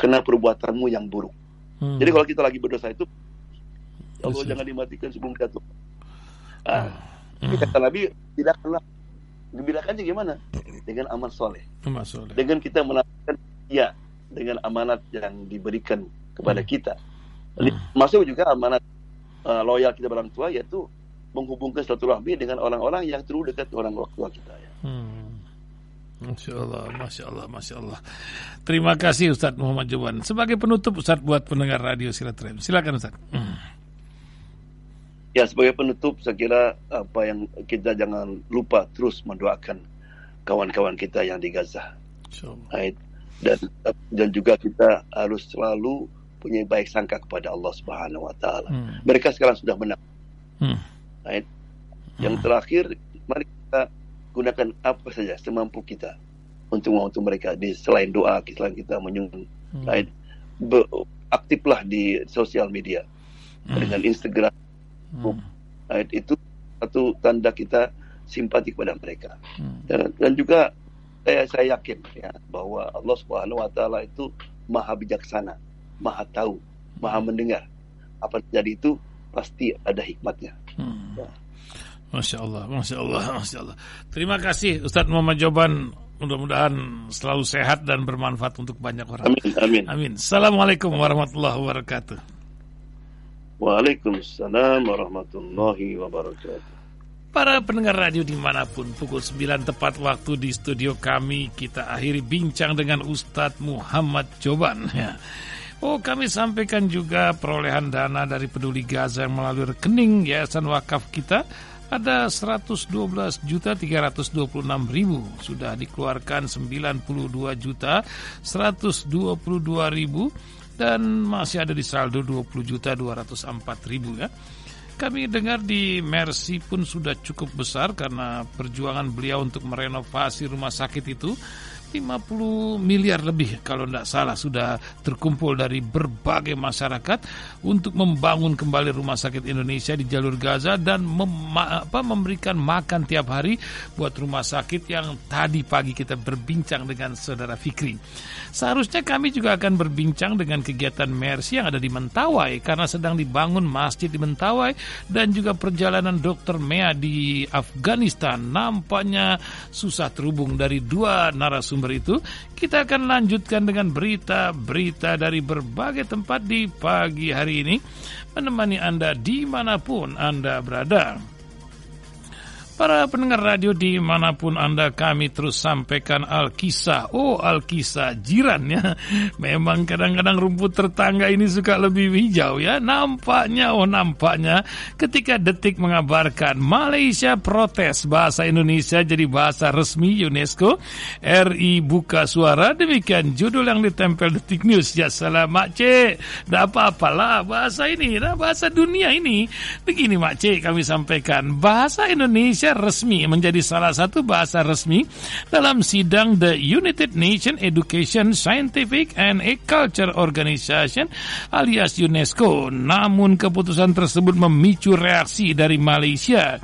kena perbuatanmu yang buruk. Hmm. Jadi kalau kita lagi berdosa itu, ya Allah jangan dimatikan sebelum jatuh. Ah, hmm. kata Nabi tidak pernah Dibedakannya gimana? Dengan amal soleh. Amal soleh. Dengan kita melakukan ya dengan amanat yang diberikan kepada hmm. kita. Hmm. Masuk juga amanat uh, loyal kita orang tua yaitu menghubungkan silaturahmi dengan orang-orang yang terlalu dekat orang tua kita ya. Hmm. Masya Allah, Masya Allah, Masya Allah. Terima kasih Ustadz Muhammad Jawan. Sebagai penutup Ustadz buat pendengar radio Silaturahmi. Silakan Ustadz. Hmm. Ya sebagai penutup saya kira apa yang kita jangan lupa terus mendoakan kawan-kawan kita yang di Gaza. Right? Dan dan juga kita harus selalu punya baik sangka kepada Allah Subhanahu Wa Taala. Hmm. Mereka sekarang sudah menang. Hmm. Right? Yang hmm. terakhir mari kita gunakan apa saja semampu kita untuk untuk mereka di selain doa selain kita menyusun hmm. right? Be, aktiflah di sosial media hmm. dengan Instagram Hmm. Nah, itu satu tanda kita simpati kepada mereka. Hmm. Dan, dan juga saya, saya yakin ya bahwa Allah Subhanahu Wa Taala itu maha bijaksana, maha tahu, maha mendengar. Apa terjadi itu pasti ada hikmatnya. Hmm. Ya. Masya Allah, Masya Allah, Masya Allah. Terima kasih Ustadz Muhammad Joban. Mudah-mudahan selalu sehat dan bermanfaat untuk banyak orang. Amin, amin. Amin. Assalamualaikum warahmatullahi wabarakatuh. Waalaikumsalam warahmatullahi wabarakatuh. Para pendengar radio di mana pun, pukul 9 tepat waktu di studio kami, kita akhiri bincang dengan Ustadz Muhammad Joban. Ya. Oh, kami sampaikan juga perolehan dana dari peduli Gaza yang melalui rekening Yayasan Wakaf kita ada 112 juta 326 ribu sudah dikeluarkan 92 juta 122 ribu dan masih ada di saldo 20 juta 204 ribu ya. Kami dengar di Mercy pun sudah cukup besar karena perjuangan beliau untuk merenovasi rumah sakit itu 50 miliar lebih kalau tidak salah sudah terkumpul dari berbagai masyarakat untuk membangun kembali rumah sakit Indonesia di jalur Gaza dan mem apa, memberikan makan tiap hari buat rumah sakit yang tadi pagi kita berbincang dengan saudara Fikri. Seharusnya kami juga akan berbincang dengan kegiatan Mercy yang ada di Mentawai karena sedang dibangun masjid di Mentawai dan juga perjalanan Dr. Mea di Afghanistan nampaknya susah terhubung dari dua narasumber narasumber itu, kita akan lanjutkan dengan berita-berita dari berbagai tempat di pagi hari ini, menemani Anda di mana pun Anda berada. Para pendengar radio di mana pun Anda kami terus sampaikan Alkisah. Oh Alkisah jiran ya. Memang kadang-kadang rumput tetangga ini suka lebih hijau ya. Nampaknya oh nampaknya ketika detik mengabarkan Malaysia protes bahasa Indonesia jadi bahasa resmi UNESCO. RI buka suara demikian judul yang ditempel detik news. Ya salam Mak Cik. Tidak apa-apalah bahasa ini nah, Bahasa dunia ini. Begini Mak Cik kami sampaikan. Bahasa Indonesia resmi menjadi salah satu bahasa resmi dalam sidang The United Nations Education, Scientific and Culture Organization alias UNESCO. Namun keputusan tersebut memicu reaksi dari Malaysia.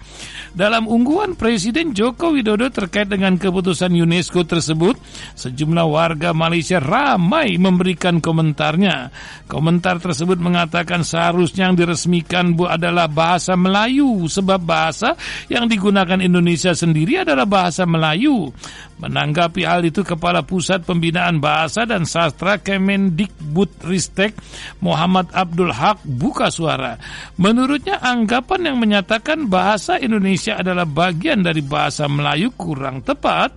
Dalam ungguan Presiden Joko Widodo terkait dengan keputusan UNESCO tersebut, sejumlah warga Malaysia ramai memberikan komentarnya. Komentar tersebut mengatakan seharusnya yang diresmikan bu adalah bahasa Melayu sebab bahasa yang digunakan digunakan Indonesia sendiri adalah bahasa Melayu. Menanggapi hal itu Kepala Pusat Pembinaan Bahasa dan Sastra Kemendikbudristek Muhammad Abdul Haq buka suara. Menurutnya anggapan yang menyatakan bahasa Indonesia adalah bagian dari bahasa Melayu kurang tepat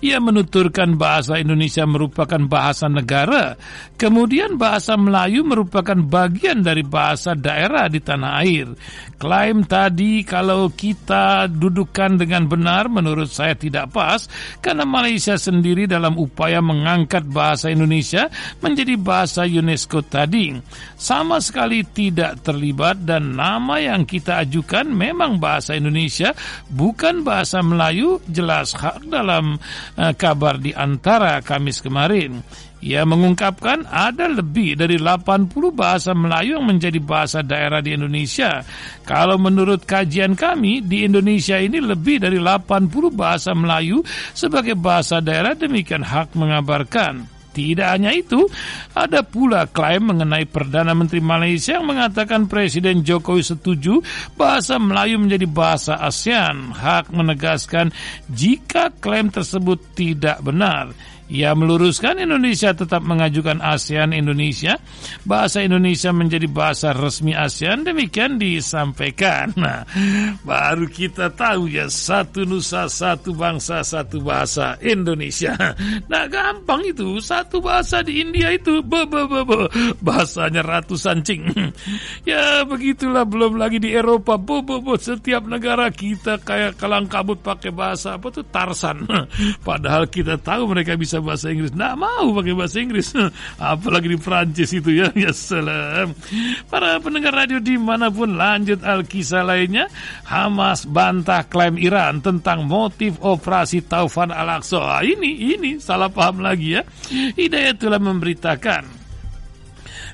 ia menuturkan bahasa Indonesia merupakan bahasa negara, kemudian bahasa Melayu merupakan bagian dari bahasa daerah di tanah air. Klaim tadi kalau kita dudukan dengan benar menurut saya tidak pas karena Malaysia sendiri dalam upaya mengangkat bahasa Indonesia menjadi bahasa UNESCO tadi sama sekali tidak terlibat dan nama yang kita ajukan memang bahasa Indonesia bukan bahasa Melayu jelas hak dalam uh, kabar di antara Kamis kemarin. Ia mengungkapkan ada lebih dari 80 bahasa Melayu yang menjadi bahasa daerah di Indonesia. Kalau menurut kajian kami, di Indonesia ini lebih dari 80 bahasa Melayu sebagai bahasa daerah demikian hak mengabarkan. Tidak hanya itu, ada pula klaim mengenai Perdana Menteri Malaysia yang mengatakan Presiden Jokowi setuju bahasa Melayu menjadi bahasa ASEAN. Hak menegaskan jika klaim tersebut tidak benar. Ia meluruskan Indonesia tetap mengajukan ASEAN Indonesia, bahasa Indonesia menjadi bahasa resmi ASEAN, demikian disampaikan. Nah, baru kita tahu ya satu nusa, satu bangsa, satu bahasa Indonesia. Nah, gampang itu, satu bahasa di India itu, be, be, be, be. bahasanya ratusan cing. ya begitulah, belum lagi di Eropa, be, be, be. setiap negara kita kayak kalang kabut pakai bahasa apa tuh Tarsan. Padahal kita tahu mereka bisa bahasa Inggris. Nggak mau pakai bahasa Inggris. Apalagi di Prancis itu ya. Ya salam. Para pendengar radio di mana pun lanjut Alkisah lainnya. Hamas bantah klaim Iran tentang motif operasi Taufan Al-Aqsa. Ini, ini salah paham lagi ya. Hidayat telah memberitakan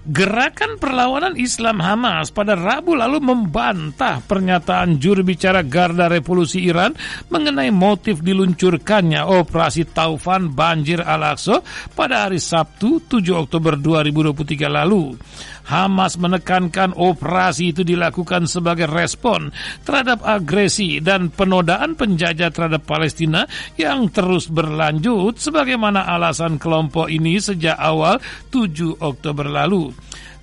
Gerakan perlawanan Islam Hamas pada Rabu lalu membantah pernyataan juru bicara Garda Revolusi Iran mengenai motif diluncurkannya operasi Taufan Banjir Al-Aqsa pada hari Sabtu 7 Oktober 2023 lalu. Hamas menekankan operasi itu dilakukan sebagai respon terhadap agresi dan penodaan penjajah terhadap Palestina yang terus berlanjut sebagaimana alasan kelompok ini sejak awal 7 Oktober lalu.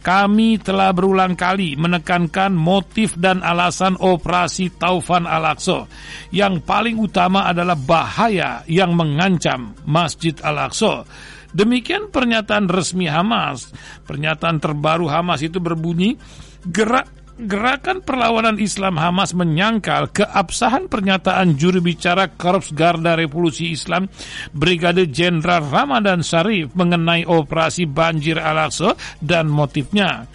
Kami telah berulang kali menekankan motif dan alasan operasi Taufan Al-Aqsa. Yang paling utama adalah bahaya yang mengancam Masjid Al-Aqsa. Demikian pernyataan resmi Hamas. Pernyataan terbaru Hamas itu berbunyi, gerak Gerakan perlawanan Islam Hamas menyangkal keabsahan pernyataan juru bicara Korps Garda Revolusi Islam Brigade Jenderal Ramadan Sarif mengenai operasi banjir Al-Aqsa dan motifnya.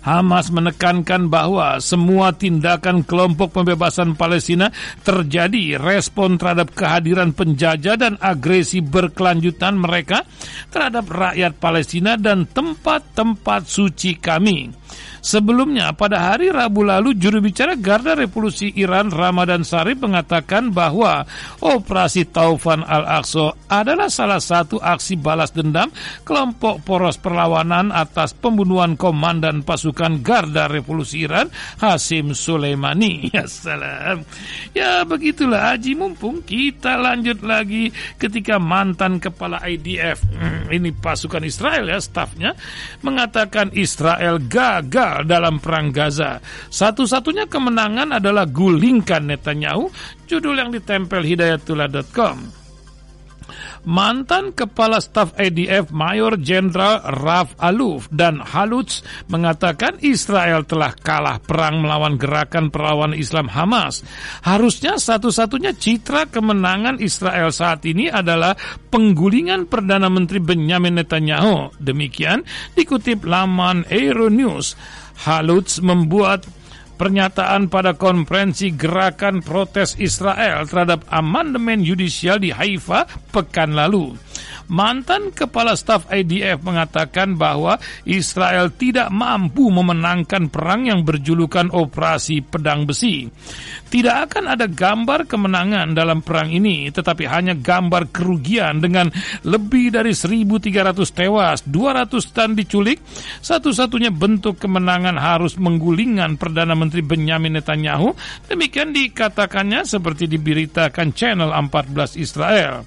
Hamas menekankan bahwa semua tindakan kelompok pembebasan Palestina terjadi respon terhadap kehadiran penjajah dan agresi berkelanjutan mereka terhadap rakyat Palestina dan tempat-tempat suci kami. Sebelumnya, pada hari Rabu lalu, juru bicara Garda Revolusi Iran Ramadan Sarif mengatakan bahwa operasi Taufan Al-Aqsa adalah salah satu aksi balas dendam kelompok poros perlawanan atas pembunuhan komandan pasukan Garda Revolusi Iran Hasim Soleimani. Ya salam. Ya begitulah Haji mumpung kita lanjut lagi ketika mantan kepala IDF ini pasukan Israel ya stafnya mengatakan Israel gagal dalam perang Gaza. Satu-satunya kemenangan adalah gulingkan Netanyahu, judul yang ditempel hidayatullah.com. Mantan Kepala Staf ADF Mayor Jenderal Raf Aluf dan Haluts mengatakan Israel telah kalah perang melawan gerakan perlawanan Islam Hamas. Harusnya satu-satunya citra kemenangan Israel saat ini adalah penggulingan Perdana Menteri Benjamin Netanyahu. Demikian dikutip laman Euronews. Haluts membuat pernyataan pada konferensi gerakan protes Israel terhadap amandemen yudisial di Haifa pekan lalu. Mantan Kepala Staf IDF mengatakan bahwa Israel tidak mampu memenangkan perang yang berjulukan Operasi Pedang Besi. Tidak akan ada gambar kemenangan dalam perang ini, tetapi hanya gambar kerugian dengan lebih dari 1.300 tewas, 200 tan diculik. Satu-satunya bentuk kemenangan harus menggulingkan Perdana Menteri Benyamin Netanyahu. Demikian dikatakannya seperti diberitakan channel 14 Israel.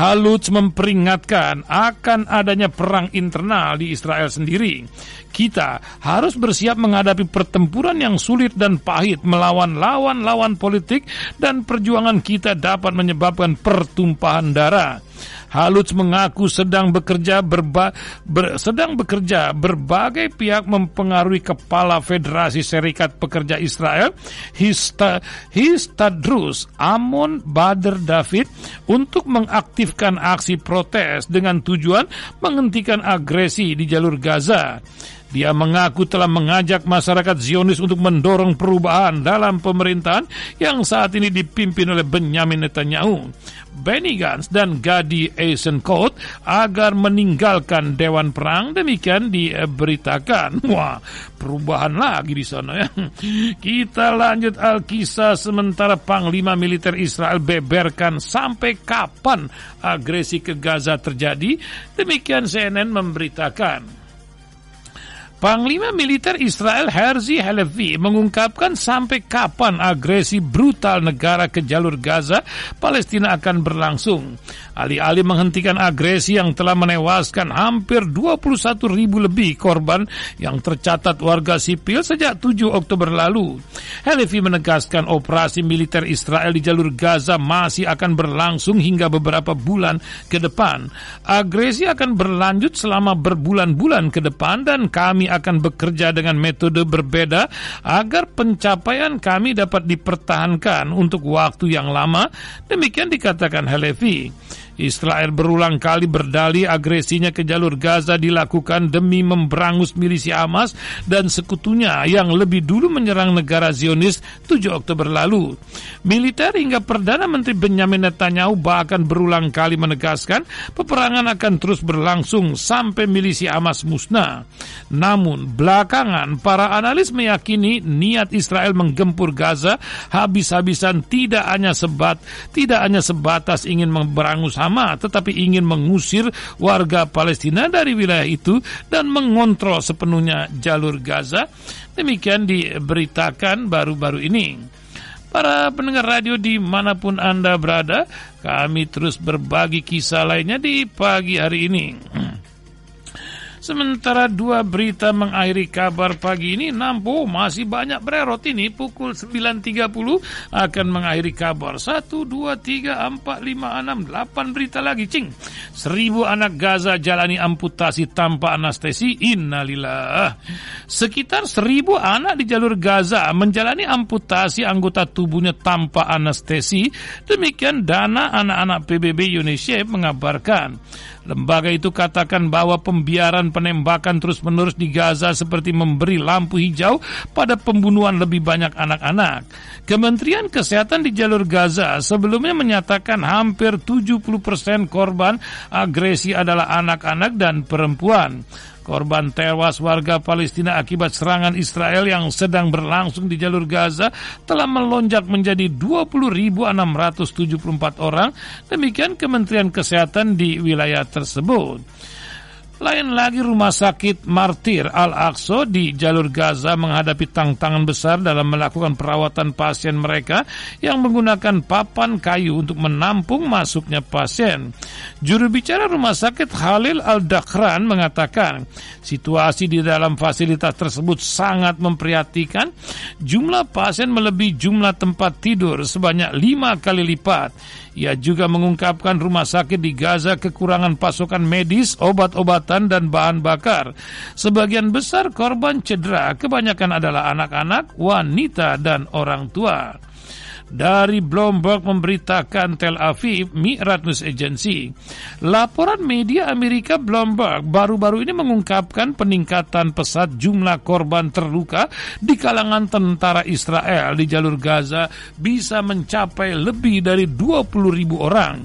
Haluts memperingatkan akan adanya perang internal di Israel sendiri. Kita harus bersiap menghadapi pertempuran yang sulit dan pahit melawan lawan-lawan politik dan perjuangan kita dapat menyebabkan pertumpahan darah. Haluts mengaku sedang bekerja berba, ber, sedang bekerja berbagai pihak mempengaruhi kepala Federasi Serikat Pekerja Israel Hista, Histadrus Amon Bader David untuk mengaktifkan aksi protes dengan tujuan menghentikan agresi di jalur Gaza. Dia mengaku telah mengajak masyarakat Zionis untuk mendorong perubahan dalam pemerintahan yang saat ini dipimpin oleh Benjamin Netanyahu. Benny Gantz dan Gadi Eisenkot agar meninggalkan Dewan Perang demikian diberitakan. Wah, perubahan lagi di sana ya. Kita lanjut Alkisah sementara Panglima Militer Israel beberkan sampai kapan agresi ke Gaza terjadi. Demikian CNN memberitakan. Panglima Militer Israel Herzi Halevi mengungkapkan sampai kapan agresi brutal negara ke jalur Gaza Palestina akan berlangsung. Alih-alih menghentikan agresi yang telah menewaskan hampir 21 ribu lebih korban yang tercatat warga sipil sejak 7 Oktober lalu. Halevi menegaskan operasi militer Israel di jalur Gaza masih akan berlangsung hingga beberapa bulan ke depan. Agresi akan berlanjut selama berbulan-bulan ke depan dan kami akan bekerja dengan metode berbeda agar pencapaian kami dapat dipertahankan untuk waktu yang lama. Demikian dikatakan Halevi. Israel berulang kali berdali agresinya ke jalur Gaza dilakukan demi memberangus milisi Hamas dan sekutunya yang lebih dulu menyerang negara Zionis 7 Oktober lalu. Militer hingga Perdana Menteri Benjamin Netanyahu bahkan berulang kali menegaskan peperangan akan terus berlangsung sampai milisi Hamas musnah. Namun belakangan para analis meyakini niat Israel menggempur Gaza habis-habisan tidak hanya sebat tidak hanya sebatas ingin memberangus Hamas sama, tetapi ingin mengusir warga Palestina dari wilayah itu dan mengontrol sepenuhnya jalur Gaza. Demikian diberitakan baru-baru ini. Para pendengar radio di mana pun Anda berada, kami terus berbagi kisah lainnya di pagi hari ini. Sementara dua berita mengakhiri kabar pagi ini, Nampo masih banyak bererot ini pukul 9.30 akan mengakhiri kabar. 1, 2, 3, 4, 5, 6, 8 berita lagi, cing. Seribu anak Gaza jalani amputasi tanpa anestesi, innalillah. Sekitar seribu anak di jalur Gaza menjalani amputasi anggota tubuhnya tanpa anestesi. Demikian dana anak-anak PBB Indonesia mengabarkan. Lembaga itu katakan bahwa pembiaran penembakan terus-menerus di Gaza seperti memberi lampu hijau pada pembunuhan lebih banyak anak-anak. Kementerian Kesehatan di jalur Gaza sebelumnya menyatakan hampir 70% korban agresi adalah anak-anak dan perempuan. Korban tewas warga Palestina akibat serangan Israel yang sedang berlangsung di jalur Gaza telah melonjak menjadi 20.674 orang. Demikian Kementerian Kesehatan di wilayah tersebut. Lain lagi rumah sakit Martir Al-Aqsa di jalur Gaza menghadapi tantangan besar dalam melakukan perawatan pasien mereka yang menggunakan papan kayu untuk menampung masuknya pasien. Juru bicara rumah sakit Khalil Al-Dakran mengatakan situasi di dalam fasilitas tersebut sangat memprihatinkan. Jumlah pasien melebihi jumlah tempat tidur sebanyak lima kali lipat. Ia juga mengungkapkan rumah sakit di Gaza kekurangan pasokan medis, obat-obatan, dan bahan bakar. Sebagian besar korban cedera kebanyakan adalah anak-anak, wanita, dan orang tua dari Bloomberg memberitakan Tel Aviv Mi'rat News Agency. Laporan media Amerika Bloomberg baru-baru ini mengungkapkan peningkatan pesat jumlah korban terluka di kalangan tentara Israel di jalur Gaza bisa mencapai lebih dari 20 ribu orang.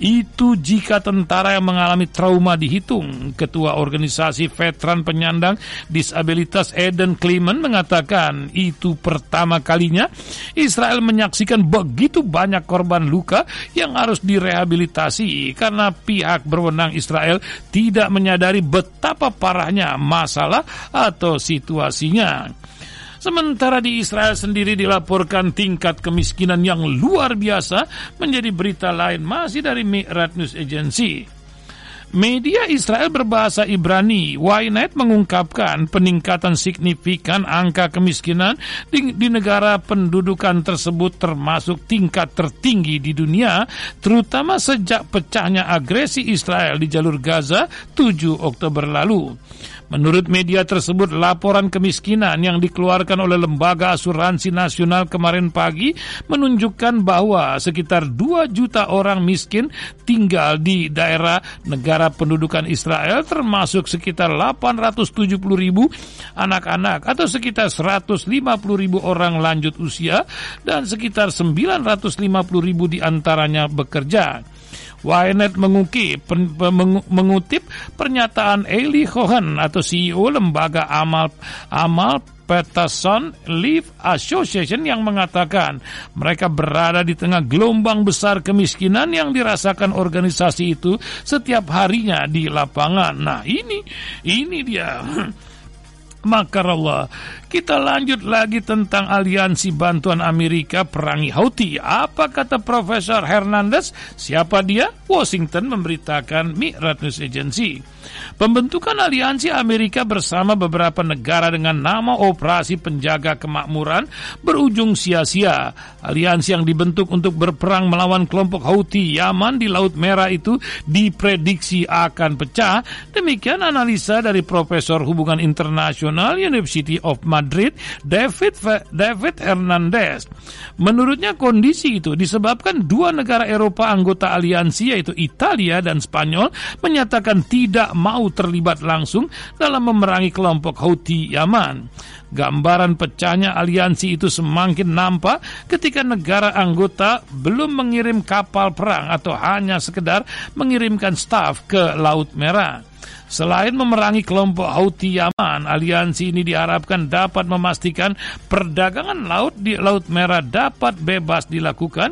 Itu jika tentara yang mengalami trauma dihitung. Ketua organisasi veteran penyandang disabilitas Eden Clement mengatakan itu pertama kalinya Israel menyaksikan begitu banyak korban luka yang harus direhabilitasi karena pihak berwenang Israel tidak menyadari betapa parahnya masalah atau situasinya. Sementara di Israel sendiri dilaporkan tingkat kemiskinan yang luar biasa menjadi berita lain masih dari Mi'rat News Agency. Media Israel berbahasa Ibrani, Ynet mengungkapkan peningkatan signifikan angka kemiskinan di, di negara pendudukan tersebut termasuk tingkat tertinggi di dunia, terutama sejak pecahnya agresi Israel di jalur Gaza 7 Oktober lalu. Menurut media tersebut, laporan kemiskinan yang dikeluarkan oleh Lembaga Asuransi Nasional kemarin pagi menunjukkan bahwa sekitar 2 juta orang miskin tinggal di daerah negara pendudukan Israel termasuk sekitar 870 ribu anak-anak atau sekitar 150 ribu orang lanjut usia dan sekitar 950 ribu di antaranya bekerja. Ynet mengukip, mengutip pernyataan Eli Cohen atau CEO lembaga amal amal Peterson Leaf Association yang mengatakan mereka berada di tengah gelombang besar kemiskinan yang dirasakan organisasi itu setiap harinya di lapangan. Nah ini, ini dia. Maka Allah, kita lanjut lagi tentang aliansi bantuan Amerika perangi Houthi. Apa kata Profesor Hernandez? Siapa dia? Washington memberitakan Mi'rat News Agency. Pembentukan aliansi Amerika bersama beberapa negara dengan nama Operasi Penjaga Kemakmuran berujung sia-sia. Aliansi yang dibentuk untuk berperang melawan kelompok Houthi Yaman di Laut Merah itu diprediksi akan pecah. Demikian analisa dari Profesor Hubungan Internasional University of Madrid, David David Hernandez. Menurutnya kondisi itu disebabkan dua negara Eropa anggota aliansi yaitu Italia dan Spanyol menyatakan tidak mau terlibat langsung dalam memerangi kelompok Houthi Yaman. Gambaran pecahnya aliansi itu semakin nampak ketika negara anggota belum mengirim kapal perang atau hanya sekedar mengirimkan staf ke Laut Merah. Selain memerangi kelompok Houthi Yaman, aliansi ini diharapkan dapat memastikan perdagangan laut di Laut Merah dapat bebas dilakukan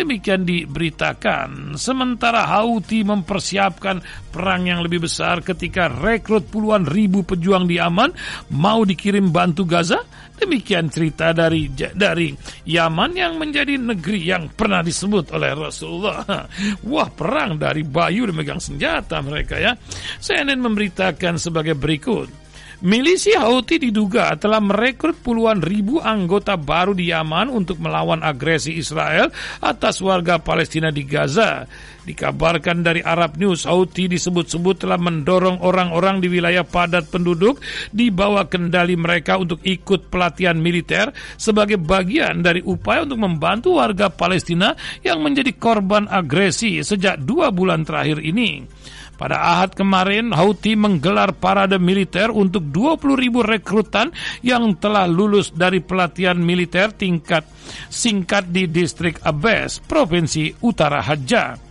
Demikian diberitakan. Sementara Houthi mempersiapkan perang yang lebih besar ketika rekrut puluhan ribu pejuang di Yaman mau dikirim bantu Gaza. Demikian cerita dari dari Yaman yang menjadi negeri yang pernah disebut oleh Rasulullah. Wah, perang dari bayu dan megang senjata mereka ya. CNN memberitakan sebagai berikut. Milisi Houthi diduga telah merekrut puluhan ribu anggota baru di Yaman untuk melawan agresi Israel atas warga Palestina di Gaza. Dikabarkan dari Arab News, Houthi disebut-sebut telah mendorong orang-orang di wilayah padat penduduk di bawah kendali mereka untuk ikut pelatihan militer sebagai bagian dari upaya untuk membantu warga Palestina yang menjadi korban agresi sejak dua bulan terakhir ini. Pada Ahad kemarin, Houthi menggelar parade militer untuk 20 ribu rekrutan yang telah lulus dari pelatihan militer tingkat singkat di distrik Abes, Provinsi Utara Hajjah.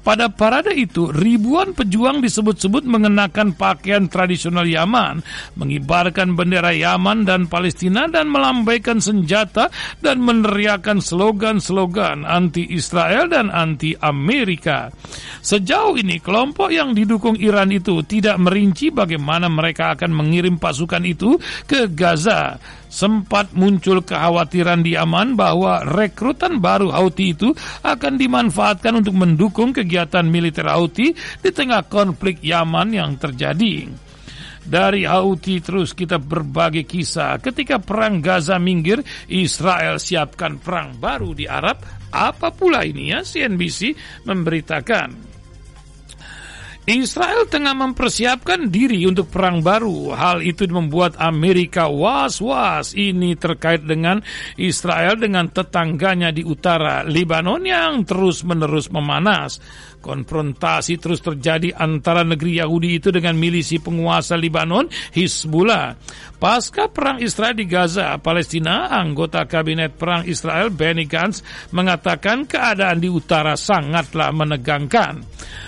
Pada parade itu, ribuan pejuang disebut-sebut mengenakan pakaian tradisional Yaman, mengibarkan bendera Yaman dan Palestina dan melambaikan senjata dan meneriakan slogan-slogan anti-Israel dan anti-Amerika. Sejauh ini, kelompok yang didukung Iran itu tidak merinci bagaimana mereka akan mengirim pasukan itu ke Gaza sempat muncul kekhawatiran di Yaman bahwa rekrutan baru Houthi itu akan dimanfaatkan untuk mendukung kegiatan militer Houthi di tengah konflik Yaman yang terjadi. Dari Houthi terus kita berbagi kisah ketika perang Gaza minggir, Israel siapkan perang baru di Arab. Apa pula ini ya CNBC memberitakan. Israel tengah mempersiapkan diri untuk perang baru. Hal itu membuat Amerika was-was. Ini terkait dengan Israel dengan tetangganya di utara Lebanon yang terus-menerus memanas. Konfrontasi terus terjadi antara negeri Yahudi itu dengan milisi penguasa Libanon, Hizbullah. Pasca perang Israel di Gaza, Palestina, anggota kabinet perang Israel Benny Gantz mengatakan keadaan di utara sangatlah menegangkan.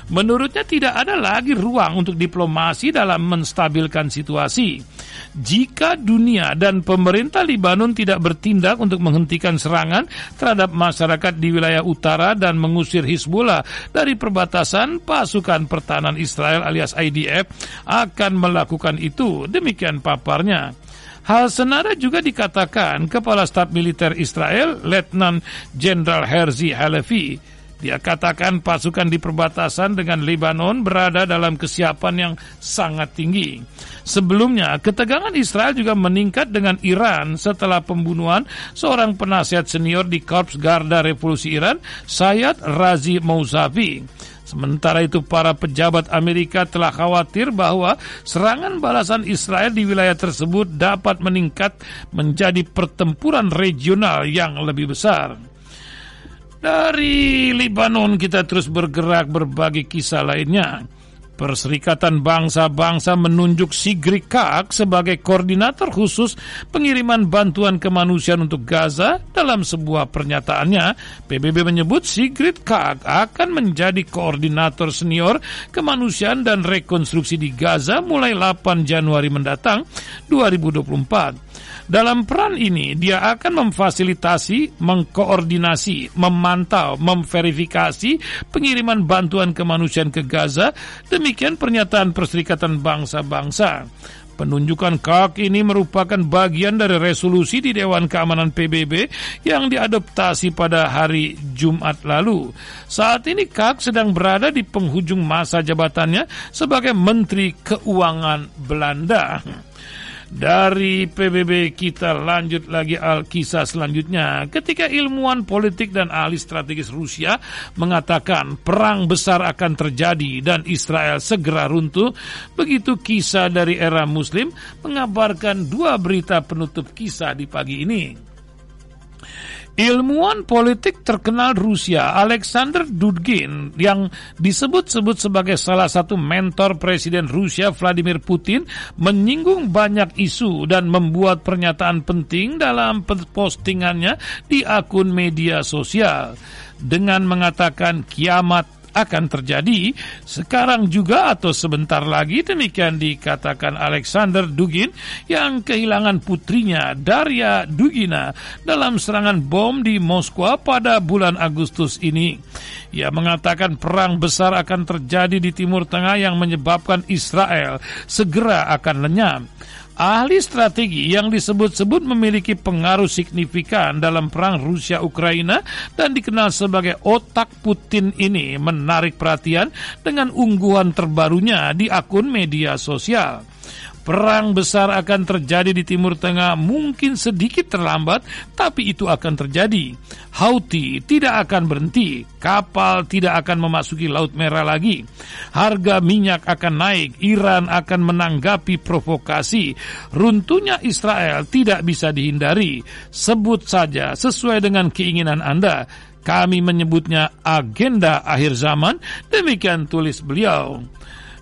Menurutnya tidak ada lagi ruang untuk diplomasi dalam menstabilkan situasi. Jika dunia dan pemerintah Libanon tidak bertindak untuk menghentikan serangan terhadap masyarakat di wilayah utara dan mengusir Hizbullah dari perbatasan, pasukan pertahanan Israel alias IDF akan melakukan itu. Demikian paparnya. Hal senada juga dikatakan Kepala Staf Militer Israel, Letnan Jenderal Herzi Halevi. Dia katakan pasukan di perbatasan dengan Lebanon berada dalam kesiapan yang sangat tinggi. Sebelumnya, ketegangan Israel juga meningkat dengan Iran setelah pembunuhan seorang penasihat senior di Korps Garda Revolusi Iran, Sayyid Razi Mousavi. Sementara itu para pejabat Amerika telah khawatir bahwa serangan balasan Israel di wilayah tersebut dapat meningkat menjadi pertempuran regional yang lebih besar. Dari Libanon kita terus bergerak berbagi kisah lainnya. Perserikatan Bangsa-Bangsa menunjuk Sigrid Kaak sebagai koordinator khusus pengiriman bantuan kemanusiaan untuk Gaza. Dalam sebuah pernyataannya, PBB menyebut Sigrid Kaak akan menjadi koordinator senior kemanusiaan dan rekonstruksi di Gaza mulai 8 Januari mendatang 2024. Dalam peran ini, dia akan memfasilitasi, mengkoordinasi, memantau, memverifikasi pengiriman bantuan kemanusiaan ke Gaza. Demikian pernyataan Perserikatan Bangsa-Bangsa. Penunjukan KAK ini merupakan bagian dari resolusi di Dewan Keamanan PBB yang diadoptasi pada hari Jumat lalu. Saat ini KAK sedang berada di penghujung masa jabatannya sebagai Menteri Keuangan Belanda. Dari PBB kita lanjut lagi al kisah selanjutnya. Ketika ilmuwan politik dan ahli strategis Rusia mengatakan perang besar akan terjadi dan Israel segera runtuh, begitu kisah dari era Muslim mengabarkan dua berita penutup kisah di pagi ini. Ilmuwan politik terkenal Rusia Alexander Dudgin yang disebut-sebut sebagai salah satu mentor Presiden Rusia Vladimir Putin menyinggung banyak isu dan membuat pernyataan penting dalam postingannya di akun media sosial. Dengan mengatakan kiamat akan terjadi sekarang juga atau sebentar lagi demikian dikatakan Alexander Dugin yang kehilangan putrinya Daria Dugina dalam serangan bom di Moskwa pada bulan Agustus ini. Ia mengatakan perang besar akan terjadi di Timur Tengah yang menyebabkan Israel segera akan lenyap. Ahli strategi yang disebut-sebut memiliki pengaruh signifikan dalam perang Rusia-Ukraina dan dikenal sebagai otak Putin ini menarik perhatian dengan ungguhan terbarunya di akun media sosial. Perang besar akan terjadi di Timur Tengah mungkin sedikit terlambat, tapi itu akan terjadi. Houthi tidak akan berhenti, kapal tidak akan memasuki Laut Merah lagi. Harga minyak akan naik, Iran akan menanggapi provokasi. Runtuhnya Israel tidak bisa dihindari. Sebut saja sesuai dengan keinginan Anda. Kami menyebutnya agenda akhir zaman, demikian tulis beliau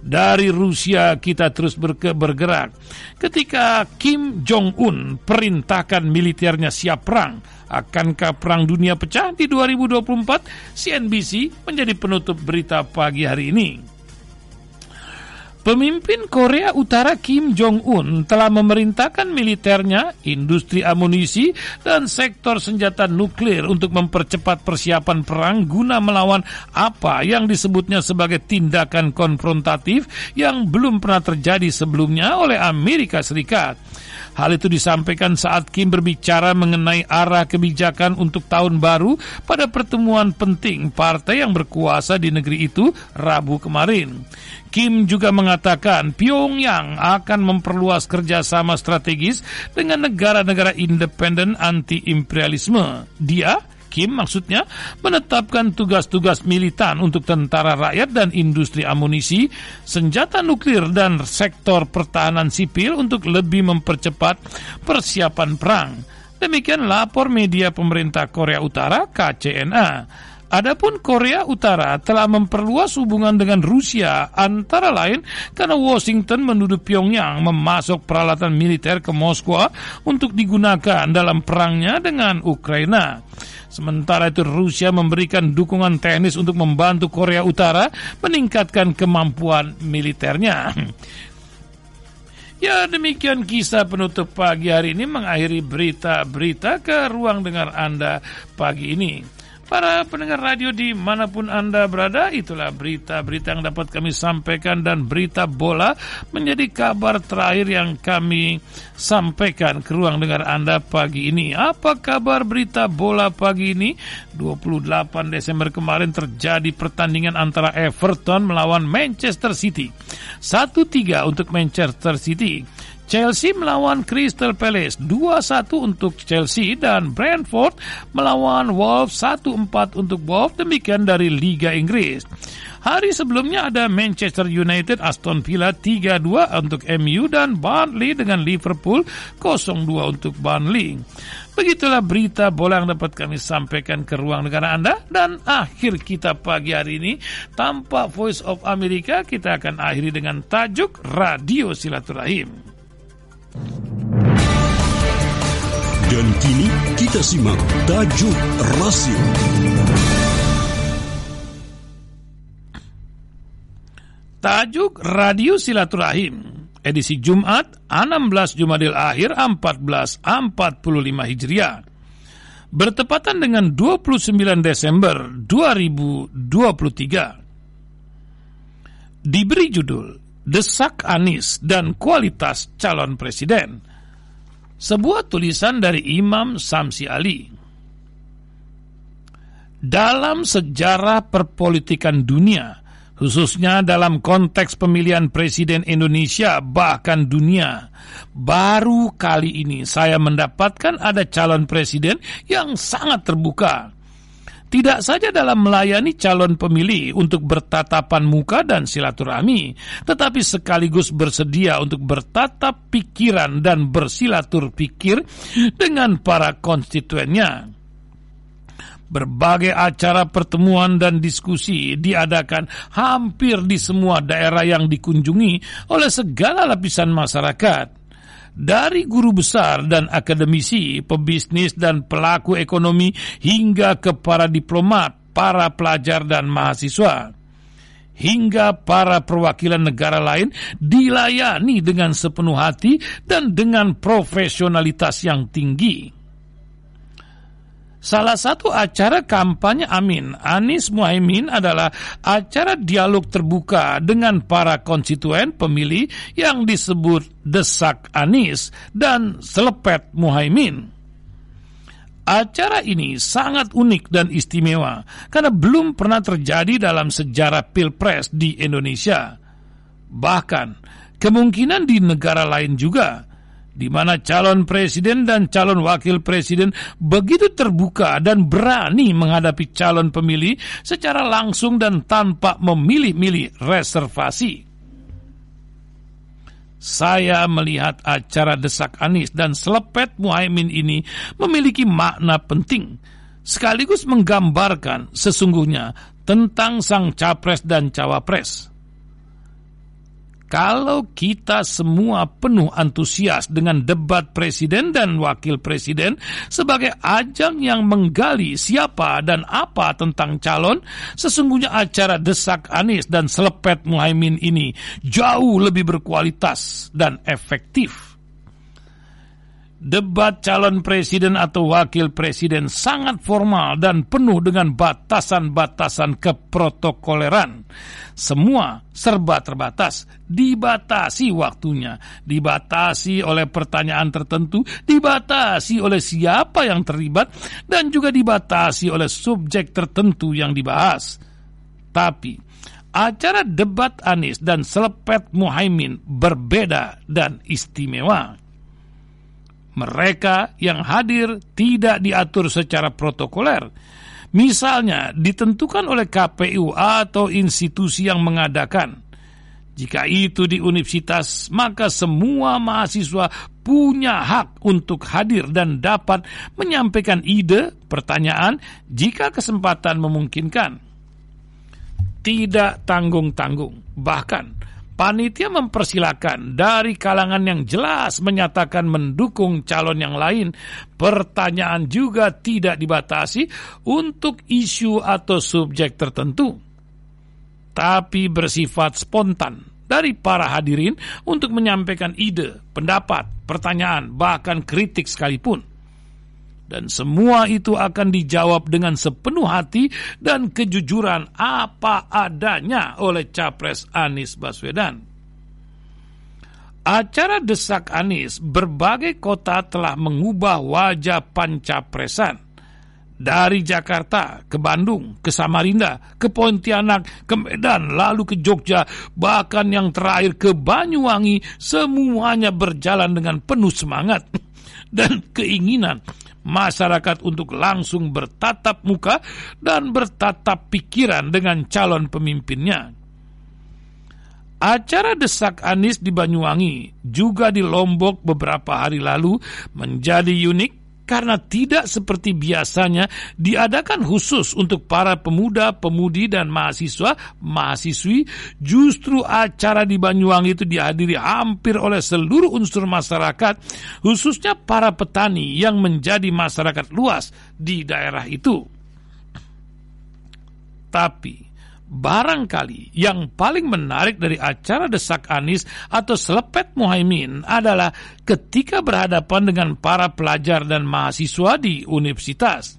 dari Rusia kita terus bergerak. Ketika Kim Jong-un perintahkan militernya siap perang, akankah perang dunia pecah di 2024? CNBC menjadi penutup berita pagi hari ini. Pemimpin Korea Utara Kim Jong-un telah memerintahkan militernya, industri amunisi, dan sektor senjata nuklir untuk mempercepat persiapan perang guna melawan apa yang disebutnya sebagai tindakan konfrontatif yang belum pernah terjadi sebelumnya oleh Amerika Serikat. Hal itu disampaikan saat Kim berbicara mengenai arah kebijakan untuk tahun baru pada pertemuan penting partai yang berkuasa di negeri itu Rabu kemarin. Kim juga mengatakan Pyongyang akan memperluas kerjasama strategis dengan negara-negara independen anti-imperialisme. Dia Kim maksudnya menetapkan tugas-tugas militan untuk tentara rakyat dan industri amunisi, senjata nuklir dan sektor pertahanan sipil untuk lebih mempercepat persiapan perang. Demikian lapor media pemerintah Korea Utara KCNA. Adapun Korea Utara telah memperluas hubungan dengan Rusia antara lain karena Washington menuduh Pyongyang memasok peralatan militer ke Moskwa untuk digunakan dalam perangnya dengan Ukraina. Sementara itu Rusia memberikan dukungan teknis untuk membantu Korea Utara meningkatkan kemampuan militernya. Ya demikian kisah penutup pagi hari ini mengakhiri berita-berita ke ruang dengar Anda pagi ini. Para pendengar radio di mana pun Anda berada, itulah berita-berita yang dapat kami sampaikan dan berita bola menjadi kabar terakhir yang kami sampaikan ke ruang dengar Anda pagi ini. Apa kabar berita bola pagi ini? 28 Desember kemarin terjadi pertandingan antara Everton melawan Manchester City. 1-3 untuk Manchester City. Chelsea melawan Crystal Palace 2-1 untuk Chelsea dan Brentford melawan Wolves 1-4 untuk Wolves demikian dari Liga Inggris. Hari sebelumnya ada Manchester United Aston Villa 3-2 untuk MU dan Burnley dengan Liverpool 0-2 untuk Burnley. Begitulah berita bola yang dapat kami sampaikan ke ruang negara Anda dan akhir kita pagi hari ini tanpa Voice of America kita akan akhiri dengan tajuk Radio Silaturahim. Dan kini kita simak tajuk rasim. Tajuk Radio Silaturahim. Edisi Jumat 16 Jumadil Akhir 1445 Hijriah. Bertepatan dengan 29 Desember 2023 diberi judul Desak Anis dan Kualitas Calon Presiden. Sebuah tulisan dari Imam Samsi Ali. Dalam sejarah perpolitikan dunia, khususnya dalam konteks pemilihan presiden Indonesia bahkan dunia, baru kali ini saya mendapatkan ada calon presiden yang sangat terbuka tidak saja dalam melayani calon pemilih untuk bertatapan muka dan silaturahmi, tetapi sekaligus bersedia untuk bertatap pikiran dan bersilatur pikir dengan para konstituennya. Berbagai acara pertemuan dan diskusi diadakan hampir di semua daerah yang dikunjungi oleh segala lapisan masyarakat dari guru besar dan akademisi, pebisnis dan pelaku ekonomi hingga ke para diplomat, para pelajar dan mahasiswa hingga para perwakilan negara lain dilayani dengan sepenuh hati dan dengan profesionalitas yang tinggi. Salah satu acara kampanye Amin Anies Muhaimin adalah acara dialog terbuka dengan para konstituen pemilih yang disebut Desak Anies dan Selepet Muhaimin. Acara ini sangat unik dan istimewa karena belum pernah terjadi dalam sejarah Pilpres di Indonesia. Bahkan kemungkinan di negara lain juga di mana calon presiden dan calon wakil presiden begitu terbuka dan berani menghadapi calon pemilih secara langsung dan tanpa memilih-milih reservasi. Saya melihat acara desak Anies dan selepet Muhaimin ini memiliki makna penting, sekaligus menggambarkan sesungguhnya tentang sang capres dan cawapres kalau kita semua penuh antusias dengan debat presiden dan wakil presiden sebagai ajang yang menggali siapa dan apa tentang calon, sesungguhnya acara desak Anies dan selepet Muhaimin ini jauh lebih berkualitas dan efektif debat calon presiden atau wakil presiden sangat formal dan penuh dengan batasan-batasan keprotokoleran. Semua serba terbatas, dibatasi waktunya, dibatasi oleh pertanyaan tertentu, dibatasi oleh siapa yang terlibat, dan juga dibatasi oleh subjek tertentu yang dibahas. Tapi, acara debat Anies dan selepet Muhaimin berbeda dan istimewa mereka yang hadir tidak diatur secara protokoler. Misalnya, ditentukan oleh KPU atau institusi yang mengadakan. Jika itu di universitas, maka semua mahasiswa punya hak untuk hadir dan dapat menyampaikan ide, pertanyaan, jika kesempatan memungkinkan. Tidak tanggung-tanggung, bahkan Panitia mempersilahkan dari kalangan yang jelas menyatakan mendukung calon yang lain. Pertanyaan juga tidak dibatasi untuk isu atau subjek tertentu, tapi bersifat spontan dari para hadirin untuk menyampaikan ide, pendapat, pertanyaan, bahkan kritik sekalipun. Dan semua itu akan dijawab dengan sepenuh hati dan kejujuran apa adanya oleh Capres Anies Baswedan. Acara Desak Anies berbagai kota telah mengubah wajah pancapresan dari Jakarta ke Bandung, ke Samarinda, ke Pontianak, ke Medan, lalu ke Jogja, bahkan yang terakhir ke Banyuwangi, semuanya berjalan dengan penuh semangat dan keinginan masyarakat untuk langsung bertatap muka dan bertatap pikiran dengan calon pemimpinnya. Acara desak Anies di Banyuwangi juga di Lombok beberapa hari lalu menjadi unik karena tidak seperti biasanya diadakan khusus untuk para pemuda, pemudi dan mahasiswa, mahasiswi, justru acara di Banyuwangi itu dihadiri hampir oleh seluruh unsur masyarakat, khususnya para petani yang menjadi masyarakat luas di daerah itu. Tapi Barangkali yang paling menarik dari acara Desak Anis atau Selepet Muhaimin adalah ketika berhadapan dengan para pelajar dan mahasiswa di universitas.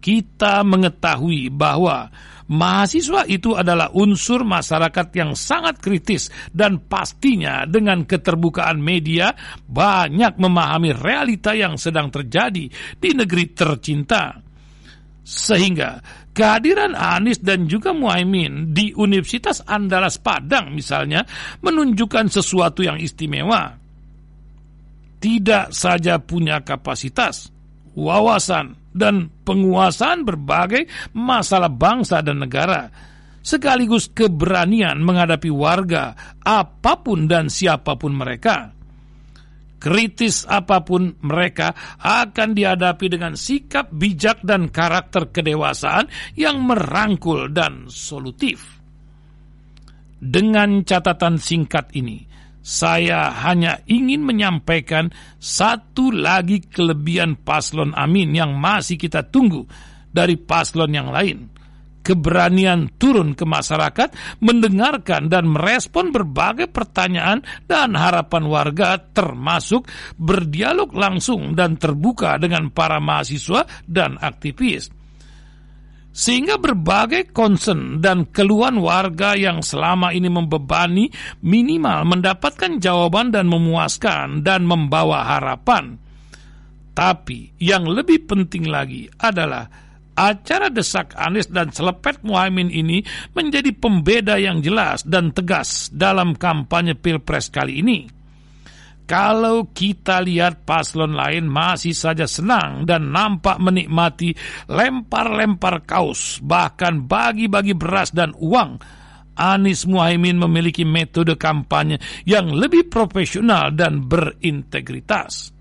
Kita mengetahui bahwa mahasiswa itu adalah unsur masyarakat yang sangat kritis dan pastinya dengan keterbukaan media banyak memahami realita yang sedang terjadi di negeri tercinta. Sehingga Kehadiran Anies dan juga Muhaimin di Universitas Andalas Padang misalnya menunjukkan sesuatu yang istimewa. Tidak saja punya kapasitas, wawasan, dan penguasaan berbagai masalah bangsa dan negara, sekaligus keberanian menghadapi warga apa pun dan siapa pun mereka kritis apa pun mereka akan dihadapi dengan sikap bijak dan karakter kedewasaan yang merangkul dan solutif. Dengan catatan singkat ini, saya hanya ingin menyampaikan satu lagi kelebihan paslon Amin yang masih kita tunggu dari paslon yang lain keberanian turun ke masyarakat, mendengarkan dan merespon berbagai pertanyaan dan harapan warga termasuk berdialog langsung dan terbuka dengan para mahasiswa dan aktivis. Sehingga berbagai concern dan keluhan warga yang selama ini membebani minimal mendapatkan jawaban dan memuaskan dan membawa harapan. Tapi yang lebih penting lagi adalah acara desak Anies dan selepet Muhammad ini menjadi pembeda yang jelas dan tegas dalam kampanye Pilpres kali ini. Kalau kita lihat paslon lain masih saja senang dan nampak menikmati lempar-lempar kaos, bahkan bagi-bagi beras dan uang, Anies Muhaimin memiliki metode kampanye yang lebih profesional dan berintegritas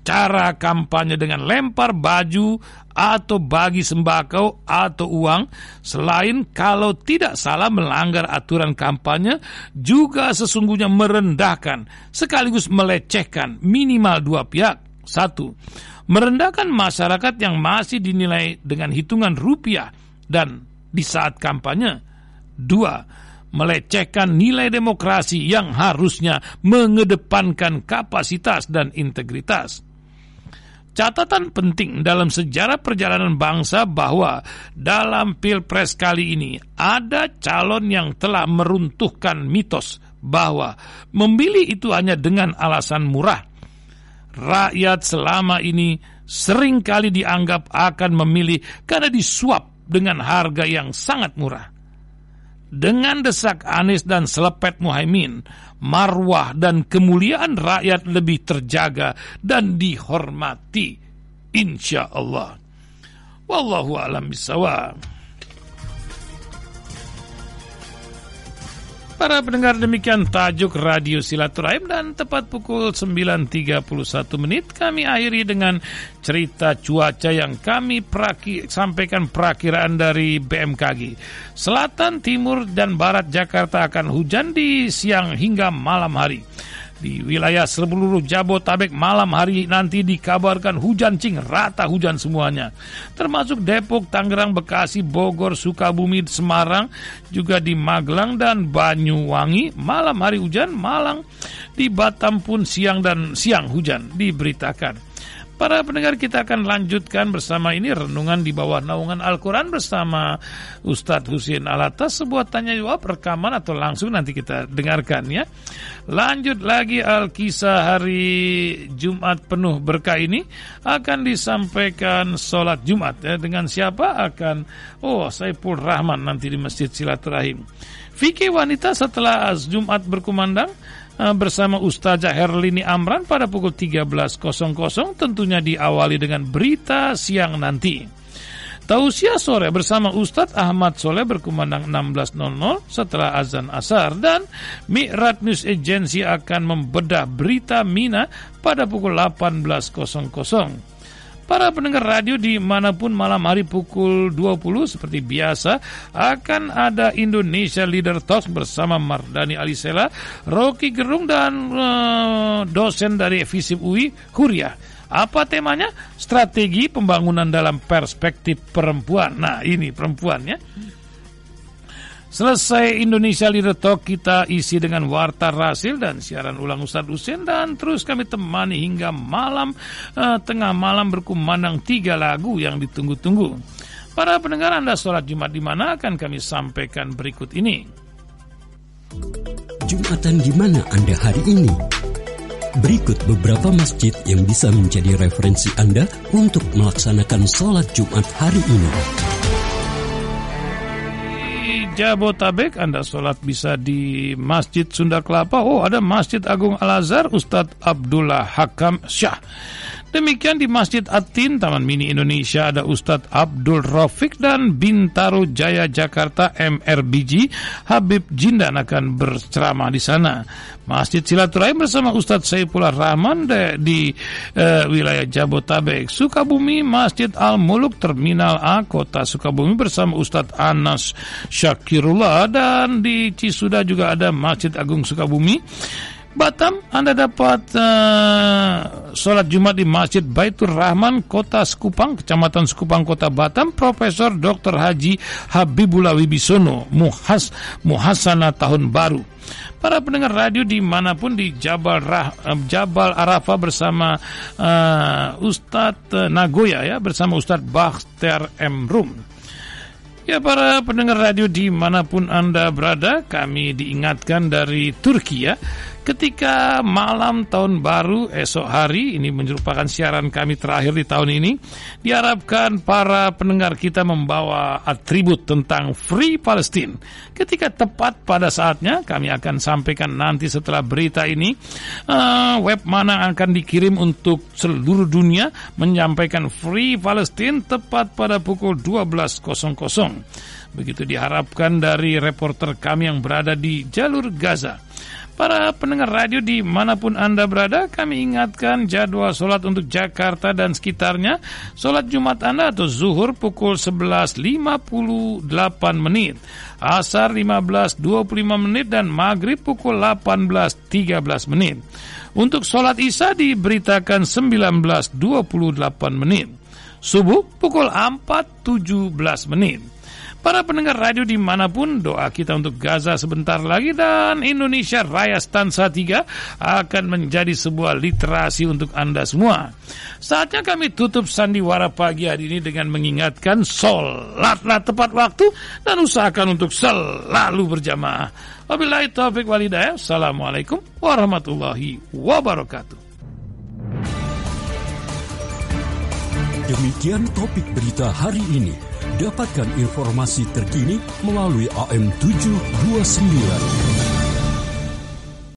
cara kampanye dengan lempar baju atau bagi sembako atau uang selain kalau tidak salah melanggar aturan kampanye juga sesungguhnya merendahkan sekaligus melecehkan minimal dua pihak. Satu merendahkan masyarakat yang masih dinilai dengan hitungan rupiah dan di saat kampanye. Dua melecehkan nilai demokrasi yang harusnya mengedepankan kapasitas dan integritas Catatan penting dalam sejarah perjalanan bangsa bahwa dalam Pilpres kali ini ada calon yang telah meruntuhkan mitos bahwa memilih itu hanya dengan alasan murah. Rakyat selama ini sering kali dianggap akan memilih karena disuap dengan harga yang sangat murah. Dengan desak Anies dan selepet Muhaimin, marwah dan kemuliaan rakyat lebih terjaga dan dihormati. Insya Allah. Wallahu alam bisawab. Para pendengar demikian tajuk Radio Silaturahim dan tepat pukul 9.31 menit kami akhiri dengan cerita cuaca yang kami peraki, sampaikan perakiraan dari BMKG. Selatan, timur, dan barat Jakarta akan hujan di siang hingga malam hari. Di wilayah seluruh Jabotabek malam hari nanti dikabarkan hujan cing rata hujan semuanya. Termasuk Depok, Tangerang, Bekasi, Bogor, Sukabumi, Semarang, juga di Magelang dan Banyuwangi malam hari hujan, Malang di Batam pun siang dan siang hujan diberitakan. Para pendengar kita akan lanjutkan bersama ini renungan di bawah naungan Al-Quran bersama Ustadz Husin Alatas. Sebuah tanya jawab rekaman atau langsung nanti kita dengarkan ya. Lanjut lagi Al-Kisah hari Jumat penuh berkah ini akan disampaikan sholat Jumat ya. Dengan siapa akan, oh Saiful Rahman nanti di Masjid Silaturahim. Fikih wanita setelah Jumat berkumandang bersama Ustazah Herlini Amran pada pukul 13.00 tentunya diawali dengan berita siang nanti. Tausiah sore bersama Ustadz Ahmad Soleh berkumandang 16.00 setelah azan asar dan Mi'rat News Agency akan membedah berita Mina pada pukul 18.00. Para pendengar radio di mana pun malam hari pukul 20 seperti biasa akan ada Indonesia Leader Talks bersama Mardani Alisela, Rocky Gerung dan uh, dosen dari FISIP UI, Huria. Apa temanya? Strategi pembangunan dalam perspektif perempuan. Nah ini perempuannya. Selesai Indonesia Leader Talk kita isi dengan warta rasil dan siaran ulang Ustadz Husin dan terus kami temani hingga malam uh, tengah malam berkumandang tiga lagu yang ditunggu-tunggu. Para pendengar Anda sholat Jumat di mana akan kami sampaikan berikut ini. Jumatan di mana Anda hari ini? Berikut beberapa masjid yang bisa menjadi referensi Anda untuk melaksanakan sholat Jumat hari ini. Jabotabek Anda sholat bisa di Masjid Sunda Kelapa. Oh ada Masjid Agung Al-Azhar Ustadz Abdullah Hakam Syah. Demikian di Masjid Atin Taman Mini Indonesia ada Ustadz Abdul Rafiq dan Bintaro Jaya Jakarta MRBG Habib Jindan akan berceramah di sana. Masjid Silaturahim bersama Ustadz Saifullah Rahman de, di uh, wilayah Jabotabek. Sukabumi Masjid Al Muluk Terminal A Kota Sukabumi bersama Ustadz Anas Syakirullah dan di Cisuda juga ada Masjid Agung Sukabumi. Batam, Anda dapat uh, sholat Jumat di Masjid Baitur Rahman, Kota Sekupang, Kecamatan Sekupang, Kota Batam, Profesor Dr. Haji Habibullah Wibisono, Muhas, Muhasana Tahun Baru. Para pendengar radio di mana pun di Jabal, Rah, uh, Jabal Arafah bersama uh, Ustadz Nagoya ya, bersama Ustadz Bakhter M. Rum. Ya para pendengar radio di mana pun Anda berada, kami diingatkan dari Turki ya ketika malam tahun baru esok hari ini merupakan siaran kami terakhir di tahun ini diharapkan para pendengar kita membawa atribut tentang Free Palestine. Ketika tepat pada saatnya kami akan sampaikan nanti setelah berita ini uh, web mana akan dikirim untuk seluruh dunia menyampaikan Free Palestine tepat pada pukul 12.00 begitu diharapkan dari reporter kami yang berada di jalur Gaza Para pendengar radio di mana pun Anda berada, kami ingatkan jadwal sholat untuk Jakarta dan sekitarnya. Sholat Jumat Anda atau zuhur pukul 11.58 menit. Asar 15.25 menit dan maghrib pukul 18.13 menit. Untuk sholat isya diberitakan 19.28 menit. Subuh pukul 4.17 menit. Para pendengar radio di mana pun, doa kita untuk Gaza sebentar lagi dan Indonesia Raya Stansa 3 akan menjadi sebuah literasi untuk Anda semua. Saatnya kami tutup sandiwara pagi hari ini dengan mengingatkan sholatlah tepat waktu dan usahakan untuk selalu berjamaah. Wabillahi taufiq walidayah. Assalamualaikum warahmatullahi wabarakatuh. Demikian topik berita hari ini. Dapatkan informasi terkini melalui AM 729.